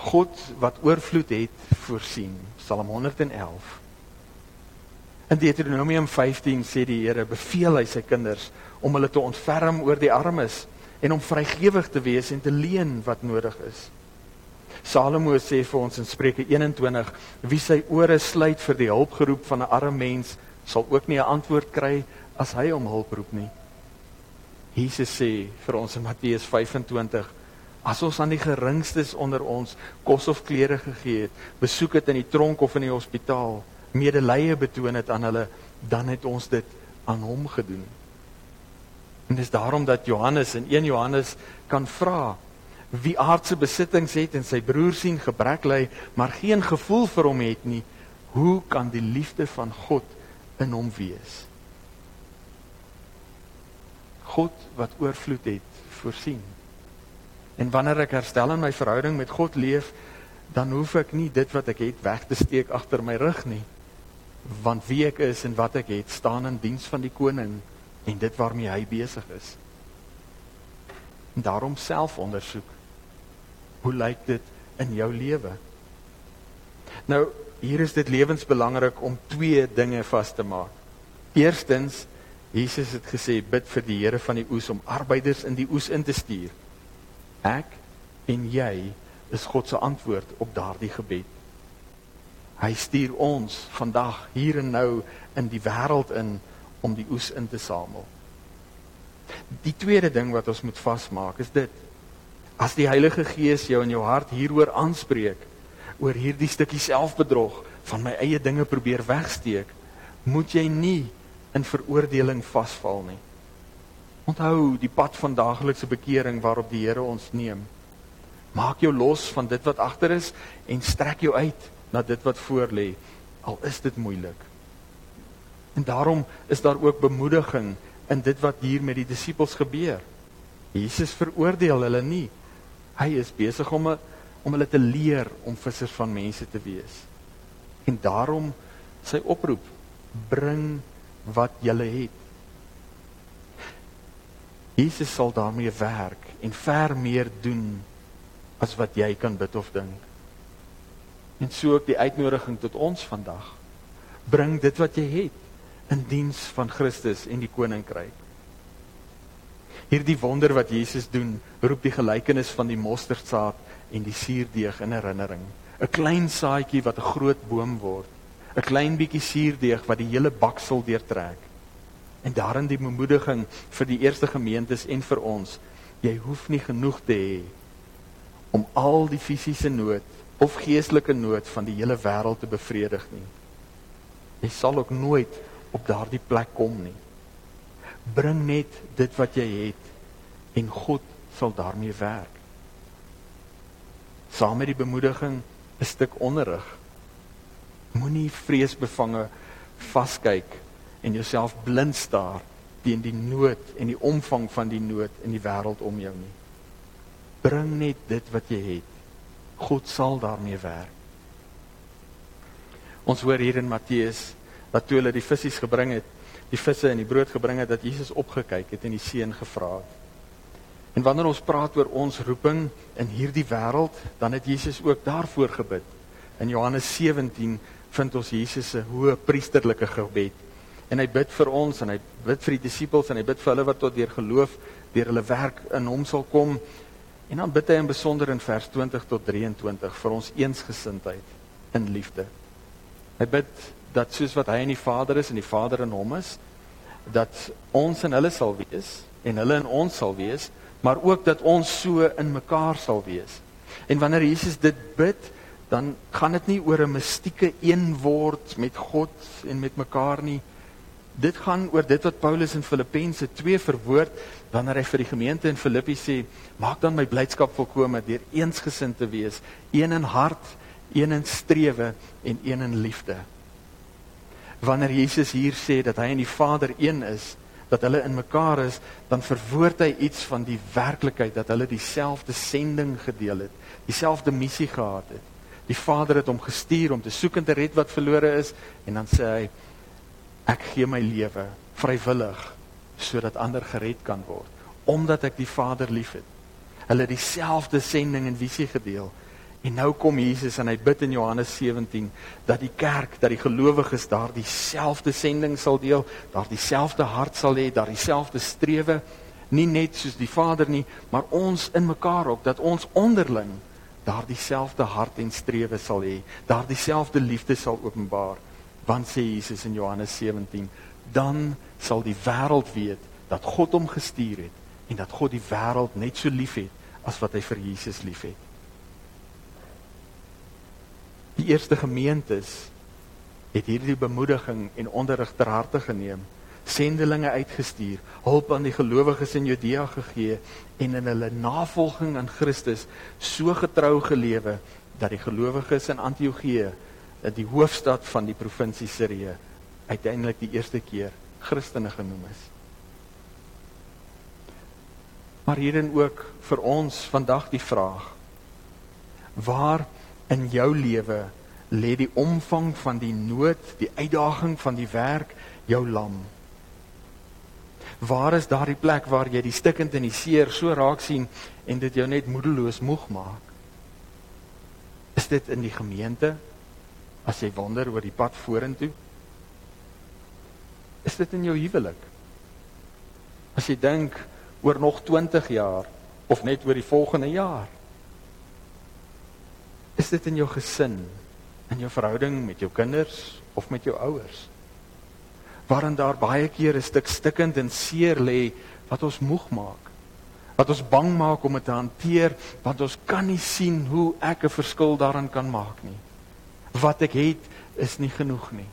God wat oorvloed het voorsien. Psalm 111. In Deuteronomium 15 sê die Here beveel hy sy kinders om hulle te ontferm oor die armes en om vrygewig te wees en te leen wat nodig is. Salomo sê vir ons in Spreuke 21: Wie sy ore sluit vir die hulpgeroep van 'n arme mens, sal ook nie 'n antwoord kry as hy om hulp roep nie. Jesus sê vir ons in Matteus 25: As ons aan die geringstes onder ons kos of klere gegee het, besoek het in die tronk of in die hospitaal, medelee betoon het aan hulle, dan het ons dit aan hom gedoen. En dis daarom dat Johannes in 1 Johannes kan vra wie aardse besittings het en sy broer sien gebrek ly, maar geen gevoel vir hom het nie, hoe kan die liefde van God in hom wees? God wat oorvloed het, voorsien. En wanneer ek herstel in my verhouding met God leef, dan hoef ek nie dit wat ek het weg te steek agter my rug nie. Want wie ek is en wat ek het, staan in diens van die koning en dit waarmee hy besig is. En daarom selfondersoek. Hoe lyk dit in jou lewe? Nou, hier is dit lewensbelangrik om twee dinge vas te maak. Eerstens, Jesus het gesê bid vir die Here van die oes om arbeiders in die oes in te stuur. Ek en jy is God se antwoord op daardie gebed. Hy stuur ons vandag hier en nou in die wêreld in om die oes in te samel. Die tweede ding wat ons moet vasmaak is dit. As die Heilige Gees jou in jou hart hieroor aanspreek oor hierdie stukkie selfbedrog van my eie dinge probeer wegsteek, moet jy nie in veroordeling vasval nie. Onthou die pad van daaglikse bekering waarop die Here ons neem. Maak jou los van dit wat agter is en strek jou uit na dit wat voor lê, al is dit moeilik. En daarom is daar ook bemoediging in dit wat hier met die disippels gebeur. Jesus veroordeel hulle nie. Hy is besig om om hulle te leer om vissers van mense te wees. En daarom sy oproep: bring wat jy het. Jesus sal daarmee werk en ver meer doen as wat jy kan bid of dink. En so ook die uitnodiging tot ons vandag. Bring dit wat jy het in diens van Christus en die koninkryk. Hierdie wonder wat Jesus doen, roep die gelykenis van die mosterdsaad en die suurdeeg in herinnering. 'n Klein saadjie wat 'n groot boom word. 'n Klein bietjie suurdeeg wat die hele baksel deurtrek. En daarin die bemoediging vir die eerste gemeentes en vir ons. Jy hoef nie genoeg te hê om al die fisiese nood of geestelike nood van die hele wêreld te bevredig nie. Jy sal ook nooit op daardie plek kom nie. Bring net dit wat jy het en God sal daarmee werk. Saam met die bemoediging 'n stuk onderrig. Moenie vreesbevange vaskyk en jouself blind staar teen die nood en die omvang van die nood in die wêreld om jou nie. Bring net dit wat jy het. God sal daarmee werk. Ons hoor hier in Matteus dat toe hulle die visse gebring het, die visse en die brood gebring het dat Jesus opgekyk het en die seun gevra het. En wanneer ons praat oor ons roeping in hierdie wêreld, dan het Jesus ook daarvoor gebid. In Johannes 17 vind ons Jesus se hoë priesterlike gebed en hy bid vir ons en hy bid vir die disippels en hy bid vir hulle wat tot deur geloof deur hulle werk in hom sal kom. En dan bid hy in besonder in vers 20 tot 23 vir ons eensgesindheid in liefde. Hy bid dat soos wat hy in die Vader is en die Vader in hom is, dat ons in hulle sal wees en hulle in ons sal wees maar ook dat ons so in mekaar sal wees. En wanneer Jesus dit bid, dan gaan dit nie oor 'n mistieke een word met God en met mekaar nie. Dit gaan oor dit wat Paulus in Filippense 2 verwoord wanneer hy vir die gemeente in Filippi sê, maak dan my blydskap volkome deur eensgesind te wees, een in hart, een in strewe en een in liefde. Wanneer Jesus hier sê dat hy en die Vader een is, dat hulle in mekaar is, dan verwoord hy iets van die werklikheid dat hulle dieselfde sending gedeel het, dieselfde missie gehad het. Die Vader het hom gestuur om te soek en te red wat verlore is en dan sê hy ek gee my lewe vrywillig sodat ander gered kan word omdat ek die Vader liefhet. Hulle het dieselfde sending en visie gedeel. En nou kom Jesus en hy bid in Johannes 17 dat die kerk, dat die gelowiges daar dieselfde sending sal deel, daar dieselfde hart sal hê, daar dieselfde strewe, nie net soos die Vader nie, maar ons in mekaar ook dat ons onderling daar dieselfde hart en strewe sal hê, daar dieselfde liefde sal openbaar. Want sê Jesus in Johannes 17, dan sal die wêreld weet dat God hom gestuur het en dat God die wêreld net so liefhet as wat hy vir Jesus liefhet. Die eerste gemeentes het hierdie bemoediging en onderrig ter harte geneem, sendelinge uitgestuur, hulp aan die gelowiges in Judea gegee en in hulle navolging aan Christus so getrou gelewe dat die gelowiges in Antiochië, die hoofstad van die provinsie Sirië, uiteindelik die eerste keer Christene genoem is. Maar hierin ook vir ons vandag die vraag: Waar in jou lewe lê die omvang van die nood, die uitdaging van die werk jou lam. Waar is daardie plek waar jy die stikkend en die seer so raak sien en dit jou net moedeloos moeg maak? Is dit in die gemeente? As jy wonder oor die pad vorentoe? Is dit in jou huwelik? As jy dink oor nog 20 jaar of net oor die volgende jaar? Is dit in jou gesin, in jou verhouding met jou kinders of met jou ouers? Waarin daar baie keer 'n stuk stikkend en seer lê wat ons moeg maak. Wat ons bang maak om dit te hanteer, want ons kan nie sien hoe ek 'n verskil daarin kan maak nie. Wat ek het is nie genoeg nie.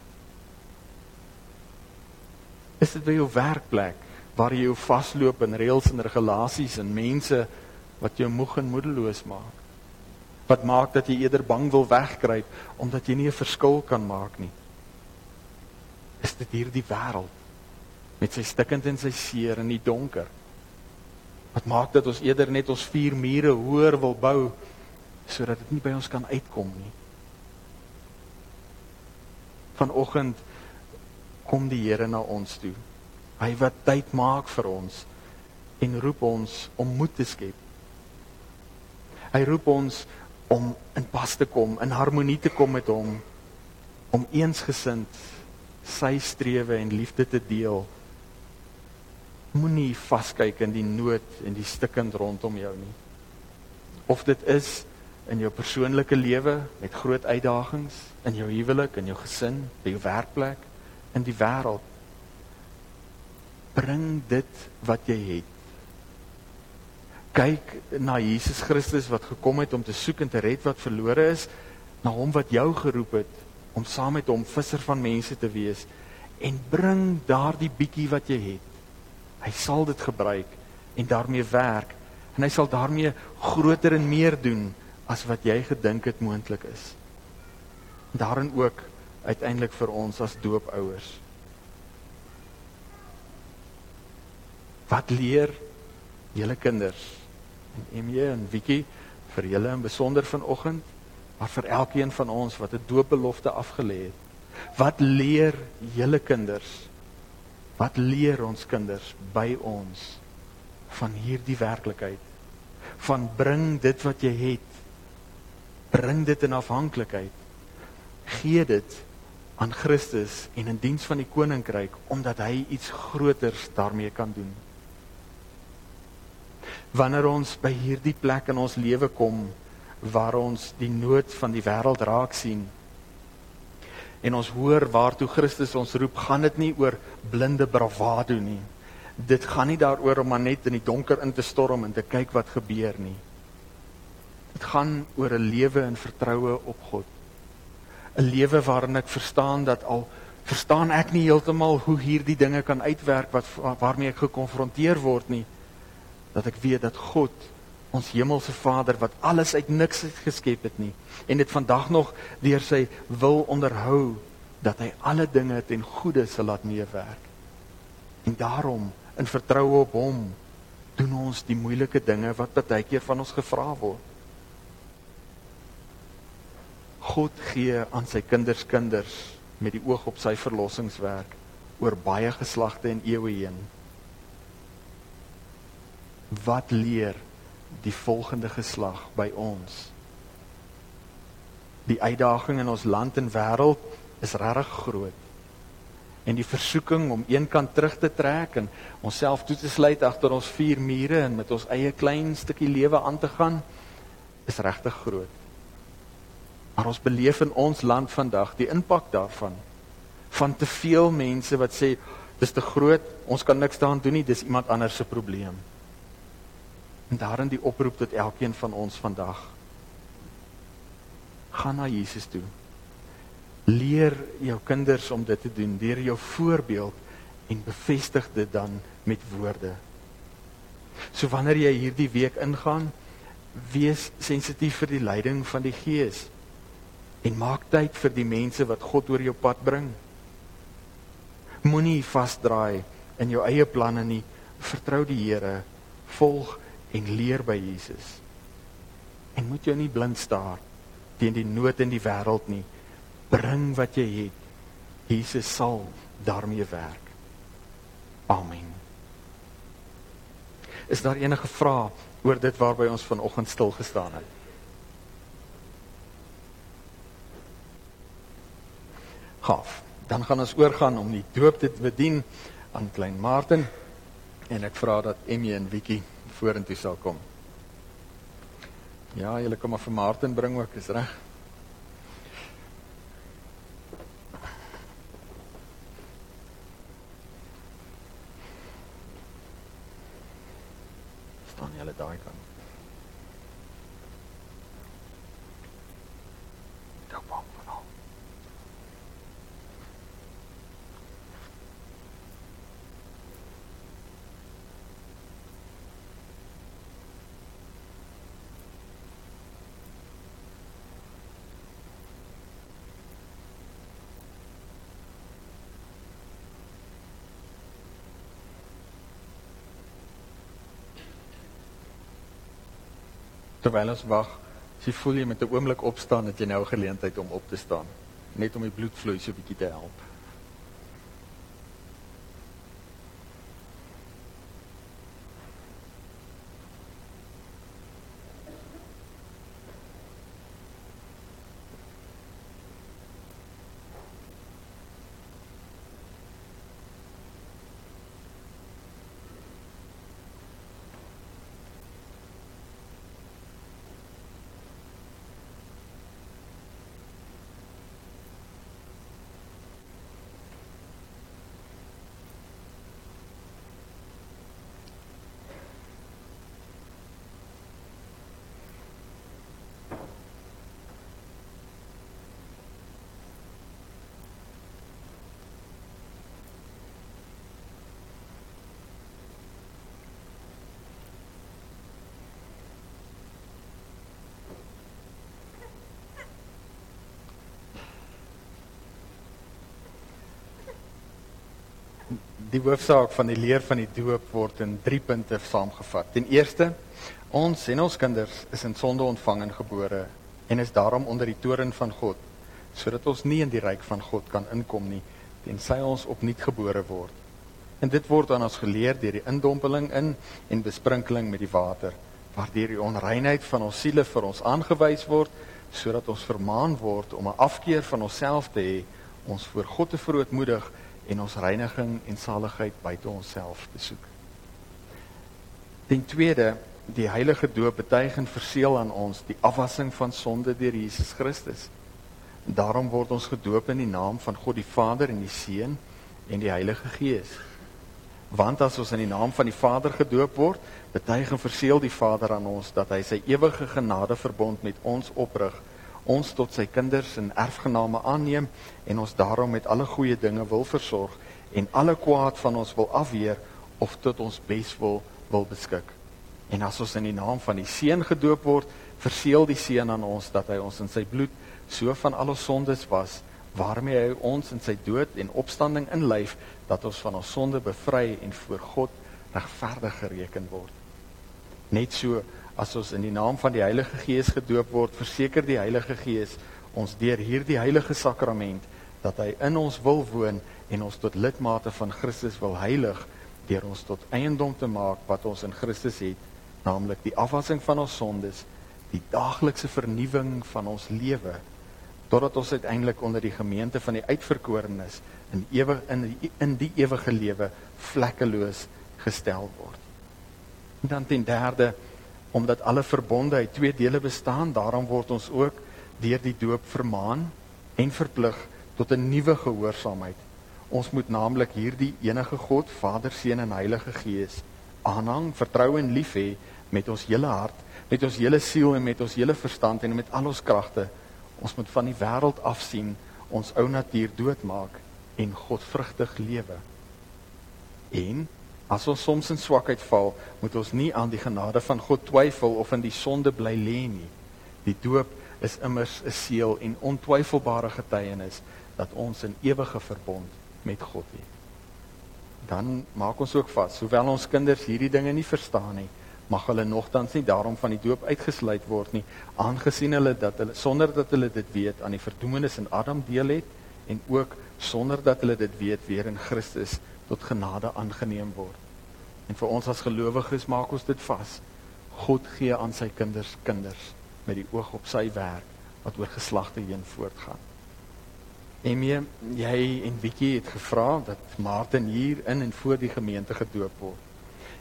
Is dit by jou werkplek waar jy jou vasloop in reëls en regulasies en mense wat jou moeg en moedeloos maak? wat maak dat jy eerder bang wil wegkruip omdat jy nie 'n verskil kan maak nie. Is dit hierdie wêreld met sy stikkend en sy seer in die donker? Wat maak dat ons eerder net ons vier mure hoër wil bou sodat dit nie by ons kan uitkom nie? Vanoggend kom die Here na ons toe. Hy wat tyd maak vir ons en roep ons om moed te skep. Hy roep ons om in pas te kom, in harmonie te kom met hom, om eensgesind sy strewe en liefde te deel. Moenie vaskyk in die nood en die stikkend rondom jou nie. Of dit is in jou persoonlike lewe met groot uitdagings, in jou huwelik, in jou gesin, by jou werkplek, in die wêreld. Bring dit wat jy het kyk na Jesus Christus wat gekom het om te soek en te red wat verlore is, na hom wat jou geroep het om saam met hom visser van mense te wees en bring daardie bietjie wat jy het. Hy sal dit gebruik en daarmee werk en hy sal daarmee groter en meer doen as wat jy gedink het moontlik is. Daarin ook uiteindelik vir ons as doopouers. Wat leer julle kinders en MJ en Wiekie vir julle in besonder vanoggend, maar vir elkeen van ons wat 'n doopbelofte afgelê het. Wat leer julle kinders? Wat leer ons kinders by ons van hierdie werklikheid? Van bring dit wat jy het. Bring dit in afhanklikheid. Gee dit aan Christus en in diens van die koninkryk omdat hy iets groters daarmee kan doen wanneer ons by hierdie plek in ons lewe kom waar ons die nood van die wêreld raak sien en ons hoor waartoe Christus ons roep, gaan dit nie oor blinde bravado nie. Dit gaan nie daaroor om maar net in die donker in te storm en te kyk wat gebeur nie. Dit gaan oor 'n lewe in vertroue op God. 'n Lewe waarin ek verstaan dat al verstaan ek nie heeltemal hoe hierdie dinge kan uitwerk wat waarmee ek gekonfronteer word nie, dat ek weet dat God ons hemelse Vader wat alles uit niks geskep het nie en dit vandag nog deur sy wil onderhou dat hy alle dinge ten goeie sal laat meewerk. En daarom in vertroue op hom doen ons die moeilike dinge wat baie keer van ons gevra word. God gee aan sy kinders kinders met die oog op sy verlossingswerk oor baie geslagte en eeue heen. Wat leer die volgende geslag by ons? Die uitdaging in ons land en wêreld is regtig groot. En die versoeking om eenkant terug te trek en onsself toe te sluit agter ons vier mure en met ons eie klein stukkie lewe aan te gaan is regtig groot. Maar ons beleef in ons land vandag die impak daarvan van te veel mense wat sê dis te groot, ons kan niks daaraan doen nie, dis iemand anders se probleem. En daarin die oproep tot elkeen van ons vandag. Gaan na Jesus toe. Leer jou kinders om dit te doen deur jou voorbeeld en bevestig dit dan met woorde. So wanneer jy hierdie week ingaan, wees sensitief vir die leiding van die Gees en maak tyd vir die mense wat God oor jou pad bring. Moenie vasdraai in jou eie planne nie. Vertrou die Here. Volg en leer by Jesus. En moet jou nie blind staar teen die nood in die wêreld nie. Bring wat jy het. Jesus sal daarmee werk. Amen. Is daar enige vrae oor dit waarby ons vanoggend stil gestaan het? Gaaf. Dan gaan ons oorgaan om die doop te bedien aan klein Martin en ek vra dat Emmy en Wiekie vorentoe sal kom. Ja, julle kom maar vir Martin bring ook, is reg. staan julle daai kant. Terwyl ons wag, sien voel jy met 'n oomblik opstaan dat jy nou geleentheid om op te staan, net om die bloedvloei so 'n bietjie te help. Die hoofsaak van die leer van die doop word in 3 punte saamgevat. Ten eerste, ons en ons kinders is in sonde ontvang en gebore en is daarom onder die toren van God, sodat ons nie in die ryk van God kan inkom nie tensy ons opnuut gebore word. En dit word aan ons geleer deur die indompeling in en besprinkeling met die water, waardeur die onreinheid van ons siele vir ons aangewys word sodat ons vermaan word om 'n afkeer van onsself te hê, ons voor God te verootmoedig en ons reiniging en saligheid buite onsself te soek. Ten tweede, die heilige doop betuig en verseël aan ons die afwassing van sonde deur Jesus Christus. En daarom word ons gedoop in die naam van God die Vader en die Seun en die Heilige Gees. Want as ons in die naam van die Vader gedoop word, betuig en verseël die Vader aan ons dat hy sy ewige genadeverbond met ons oprig, ons tot sy kinders en erfgename aanneem en ons daarom met alle goeie dinge wil versorg en alle kwaad van ons wil afweer of tot ons beswil wil beskik. En as ons in die naam van die Seun gedoop word, verseël die Seun aan ons dat hy ons in sy bloed so van al ons sondes was, waarmee hy ons in sy dood en opstanding inlyf dat ons van ons sonde bevry en voor God regverdig gereken word. Net so as ons in die naam van die Heilige Gees gedoop word, verseker die Heilige Gees ons deur hierdie heilige sakrament dat hy in ons wil woon en ons tot lidmate van Christus wil heilig deur ons tot eiendom te maak wat ons in Christus het, naamlik die afwassing van ons sondes, die daaglikse vernuwing van ons lewe totdat ons uiteindelik onder die gemeente van die uitverkorenes in ewig in die, in die ewige lewe vlekkeloos gestel word. En dan ten derde omdat alle verbonde uit twee dele bestaan, daarom word ons ook deur die doop vermaan en verplig tot 'n nuwe gehoorsaamheid Ons moet naamlik hierdie enige God, Vader, Seun en Heilige Gees aanhang, vertrou en lief hê met ons hele hart, met ons hele siel en met ons hele verstand en met al ons kragte. Ons moet van die wêreld afsien, ons ou natuur doodmaak en godvrugtig lewe. En as ons soms in swakheid val, moet ons nie aan die genade van God twyfel of in die sonde bly lê nie. Die doop is immers 'n seël en ontwyfelbare getuienis dat ons in ewige verbond met God het. Dan maak ons ook vas, hoewel ons kinders hierdie dinge nie verstaan nie, mag hulle nogtans nie daarom van die doop uitgesluit word nie, aangesien hulle dat hulle sonder dat hulle dit weet aan die verdoemenis in Adam deel het en ook sonder dat hulle dit weet weer in Christus tot genade aangeneem word. En vir ons as gelowiges maak ons dit vas. God gee aan sy kinders kinders met die oog op sy werk wat oor geslagte heen voortgaan. Emie, jy en Wiekie het gevra dat Martin hier in en voor die gemeente gedoop word.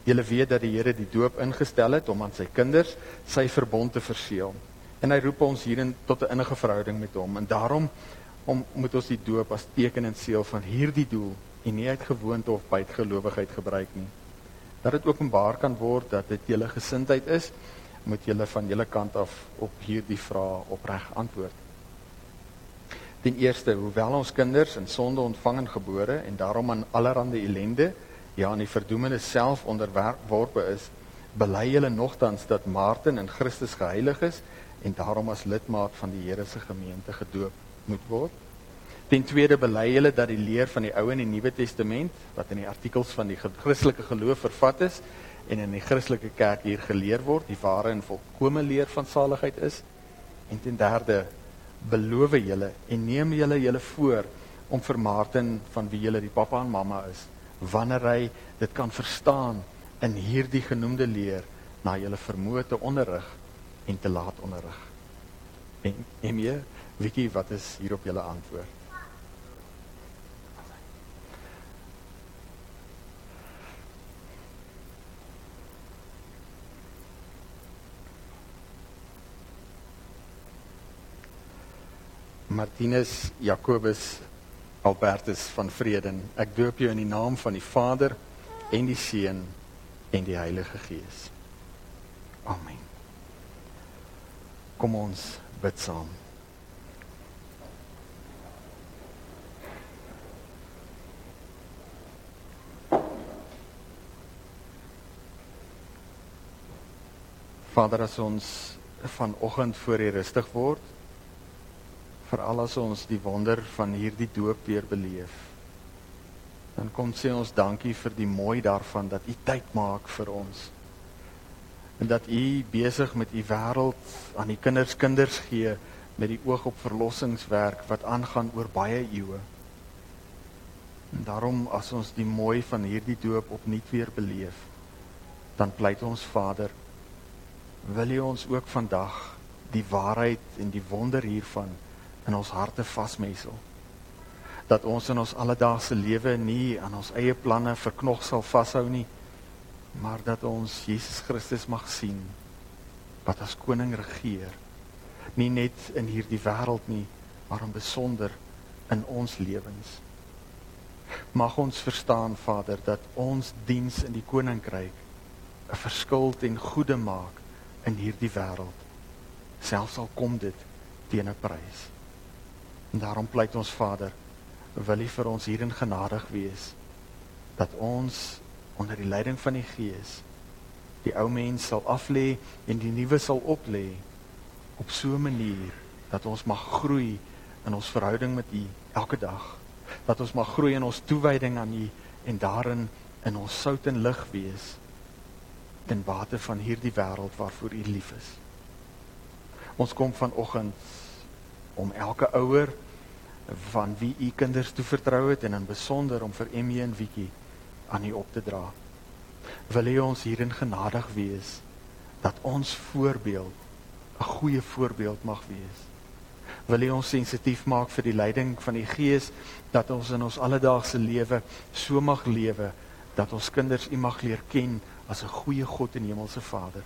Julle weet dat die Here die doop ingestel het om aan sy kinders sy verbond te verseël. En hy roep ons hierin tot 'n innige verhouding met hom. En daarom om moet ons die doop as teken en seël van hierdie doel en nie uit gewoonte of bytgelowigheid gebruik nie. Dat dit openbaar kan word dat dit julle gesindheid is, moet julle van julle kant af op hierdie vrae opreg antwoord. Ten eerste, hoewel ons kinders in sonde ontvang en gebore en daarom aan allerlei ellende, ja, aan die verdoemenis self onderworpe is, bely hulle nogtans dat Martin in Christus geheilig is en daarom as lidmaat van die Here se gemeente gedoop moet word. Ten tweede bely hulle dat die leer van die Ou en die Nuwe Testament wat in die artikels van die Christelike geloof vervat is en in die Christelike kerk hier geleer word, die ware en volkomme leer van saligheid is. En ten derde beloof julle en neem julle julle voor om vir Martin van wie julle die pappa en mamma is wanneer hy dit kan verstaan in hierdie genoemde leer na julle vermoë te onderrig en te laat onderrig. En neem jy Wiki wat is hier op julle antwoord? Martinus Jacobus Albertus van Vreden. Ek doop jou in die naam van die Vader en die Seun en die Heilige Gees. Amen. Kom ons bid saam. Vader, as ons vanoggend voor U rustig word, veral as ons die wonder van hierdie doop weer beleef. Dan kom sê ons dankie vir die mooi daarvan dat U tyd maak vir ons. En dat U besig met U wêreld aan die kinders kinders gee met die oog op verlossingswerk wat aangaan oor baie eeue. En daarom as ons die mooi van hierdie doop opnuut weer beleef, dan pleit ons Vader, wil U ons ook vandag die waarheid en die wonder hiervan in ons harte vasmesel. Dat ons in ons alledaagse lewe nie aan ons eie planne verknog sal vashou nie, maar dat ons Jesus Christus mag sien wat as koning regeer, nie net in hierdie wêreld nie, maar in besonder in ons lewens. mag ons verstaan Vader dat ons diens in die koninkryk 'n verskil ten goeie maak in hierdie wêreld. Selfs al kom dit teen 'n prys. En daarom pleit ons Vader, wil U vir ons hierin genadig wees dat ons onder die leiding van die Gees die ou mens sal aflê en die nuwe sal oplê op so 'n manier dat ons mag groei in ons verhouding met U elke dag. Dat ons mag groei in ons toewyding aan U en daarin in ons sout en lig wees ten bate van hierdie wêreld waarvoor U lief is. Ons kom vanoggend om elke ouer van wie U kinders toevertrou het en in besonder om vir Emmy en Wiekie aan U op te dra. Wil U ons hierin genadig wees dat ons voorbeeld 'n goeie voorbeeld mag wees. Wil U ons sensitief maak vir die leiding van die Gees dat ons in ons alledaagse lewe so mag lewe dat ons kinders U mag leer ken as 'n goeie God en hemelse Vader.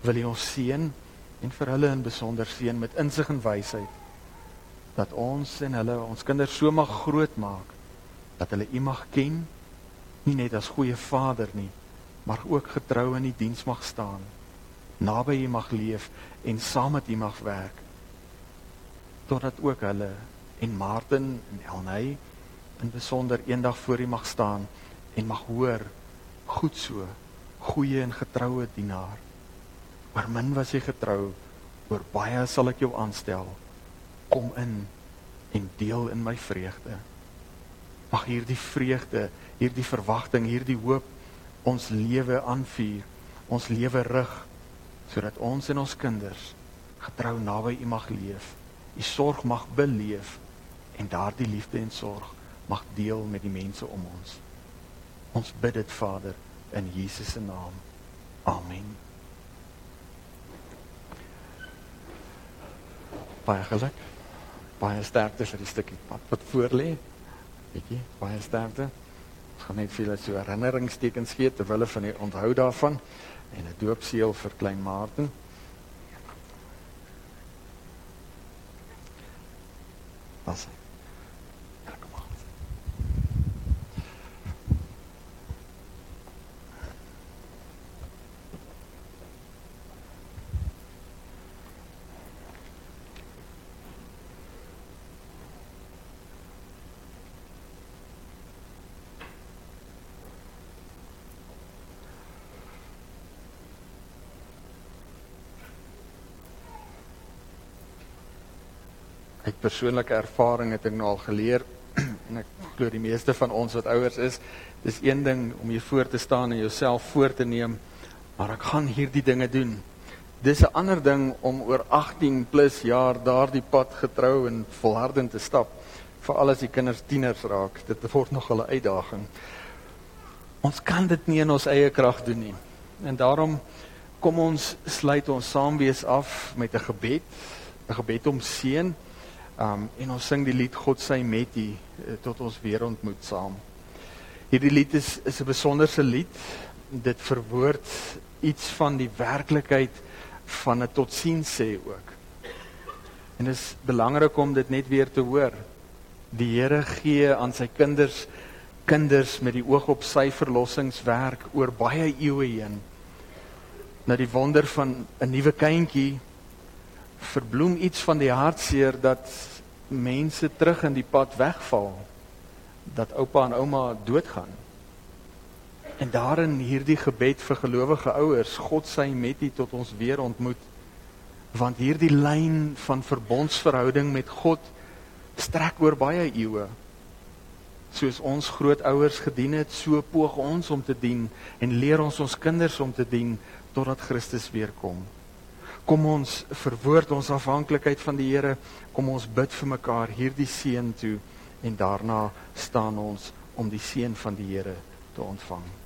Wil U ons seën en vir hulle in besonder seën met insig en wysheid dat ons en hulle ons kinders so mag grootmaak dat hulle U mag ken nie net as goeie Vader nie, maar ook getrou in die diens mag staan, naby U mag leef en saam met U mag werk. Totdat ook hulle en Martin en Elnay in besonder eendag voor U mag staan en mag hoor goed so, goeie en getroue dienaar. Oor min was jy getrou, oor baie sal ek jou aanstel. Kom in en deel in my vreugde. Mag hierdie vreugde, hierdie verwagting, hierdie hoop ons lewe aanvuur, ons lewe rig sodat ons en ons kinders getrou naby U mag leef. U sorg mag beleef en daardie liefde en sorg mag deel met die mense om ons. Ons bid dit Vader in Jesus se naam. Amen. Baie geluk. Baie sterkte vir die stukkie pad wat voor lê. Bietjie baie sterkte. Ons gaan net vir julle so herinneringstekens gee terwyl hulle van die onthou daarvan en 'n doopseël vir klein Martin. Pas. Uit persoonlike ervaring het ek nou al geleer en ek glo die meeste van ons wat ouers is, dis een ding om hier voor te staan en jouself voor te neem, maar ek gaan hierdie dinge doen. Dis 'n ander ding om oor 18 plus jaar daardie pad getrou en volhardend te stap, veral as die kinders tieners raak. Dit word nog 'n uitdaging. Ons kan dit nie in ons eie krag doen nie. En daarom kom ons sluit ons saamwees af met 'n gebed, 'n gebed om seën Um en ons sing die lied God sy met u uh, tot ons weer ontmoet saam. Hierdie lied is is 'n besonderse lied. Dit verwoord iets van die werklikheid van 'n totsiens sê ook. En dit is belangrik om dit net weer te hoor. Die Here gee aan sy kinders kinders met die oog op sy verlossingswerk oor baie eeue heen. Na die wonder van 'n nuwe kindjie verbloem iets van die hartseer dat mense terug in die pad wegval dat oupa en ouma doodgaan. En daarin hierdie gebed vir gelowige ouers, God sy met u tot ons weer ontmoet. Want hierdie lyn van verbondsverhouding met God strek oor baie eeue. Soos ons grootouers gedien het, so poog ons om te dien en leer ons ons kinders om te dien totdat Christus weer kom. Kom ons verwoord ons afhanklikheid van die Here. Kom ons bid vir mekaar hierdie seën toe en daarna staan ons om die seën van die Here te ontvang.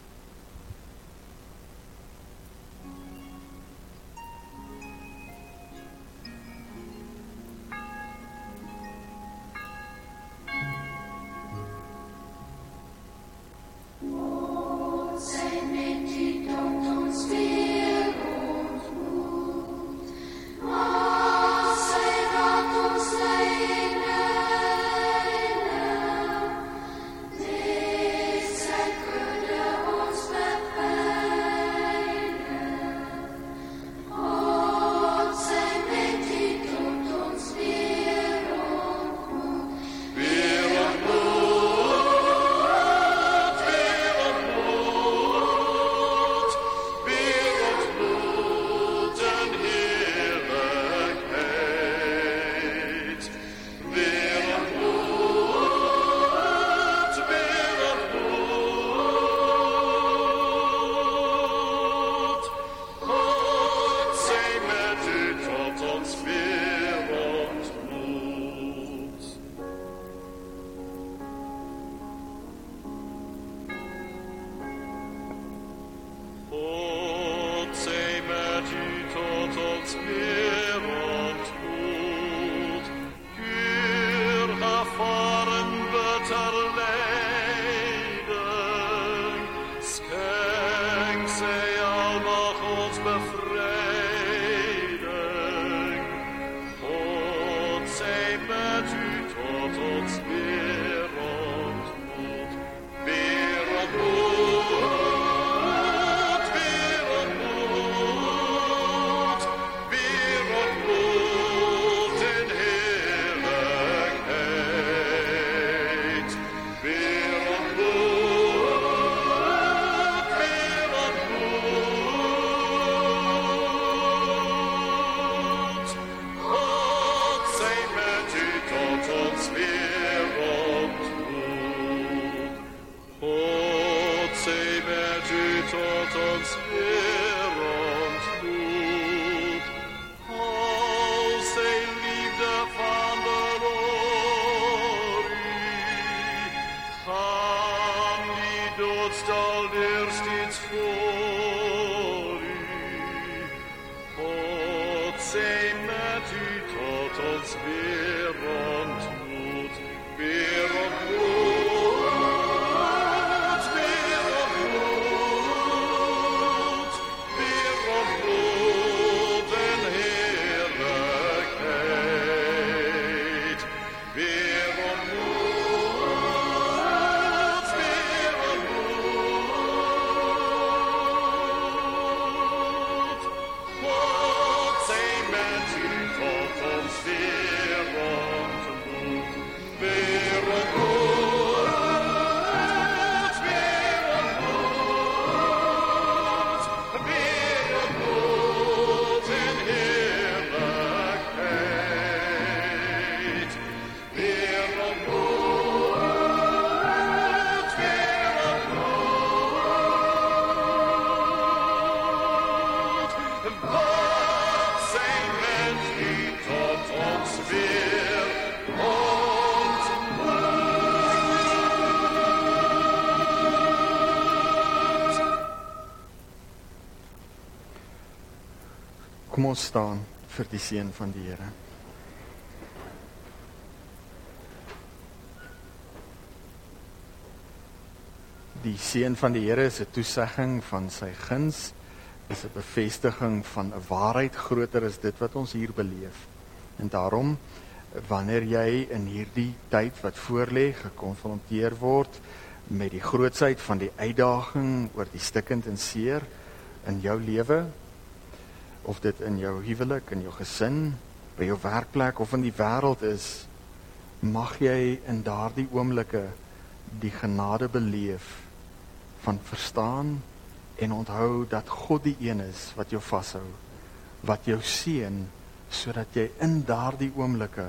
Kom ons staan vir die seën van die Here. Die seën van die Here is 'n toesegging van sy guns, is 'n bevestiging van 'n waarheid groter as dit wat ons hier beleef. En daarom wanneer jy in hierdie tyd wat voorlê gekonfronteer word met die grootsheid van die uitdaging oor die stikkend en seer in jou lewe of dit in jou huwelik, in jou gesin, by jou werkplek of in die wêreld is, mag jy in daardie oomblikke die genade beleef van verstaan en onthou dat God die een is wat jou vashou, wat jou seën sodat jy in daardie oomblikke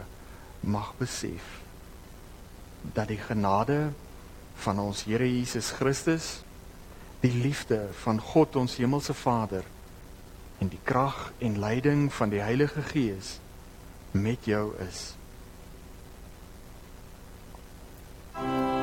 mag besef dat die genade van ons Here Jesus Christus, die liefde van God ons hemelse Vader en die krag en leiding van die Heilige Gees met jou is. Baie dankie.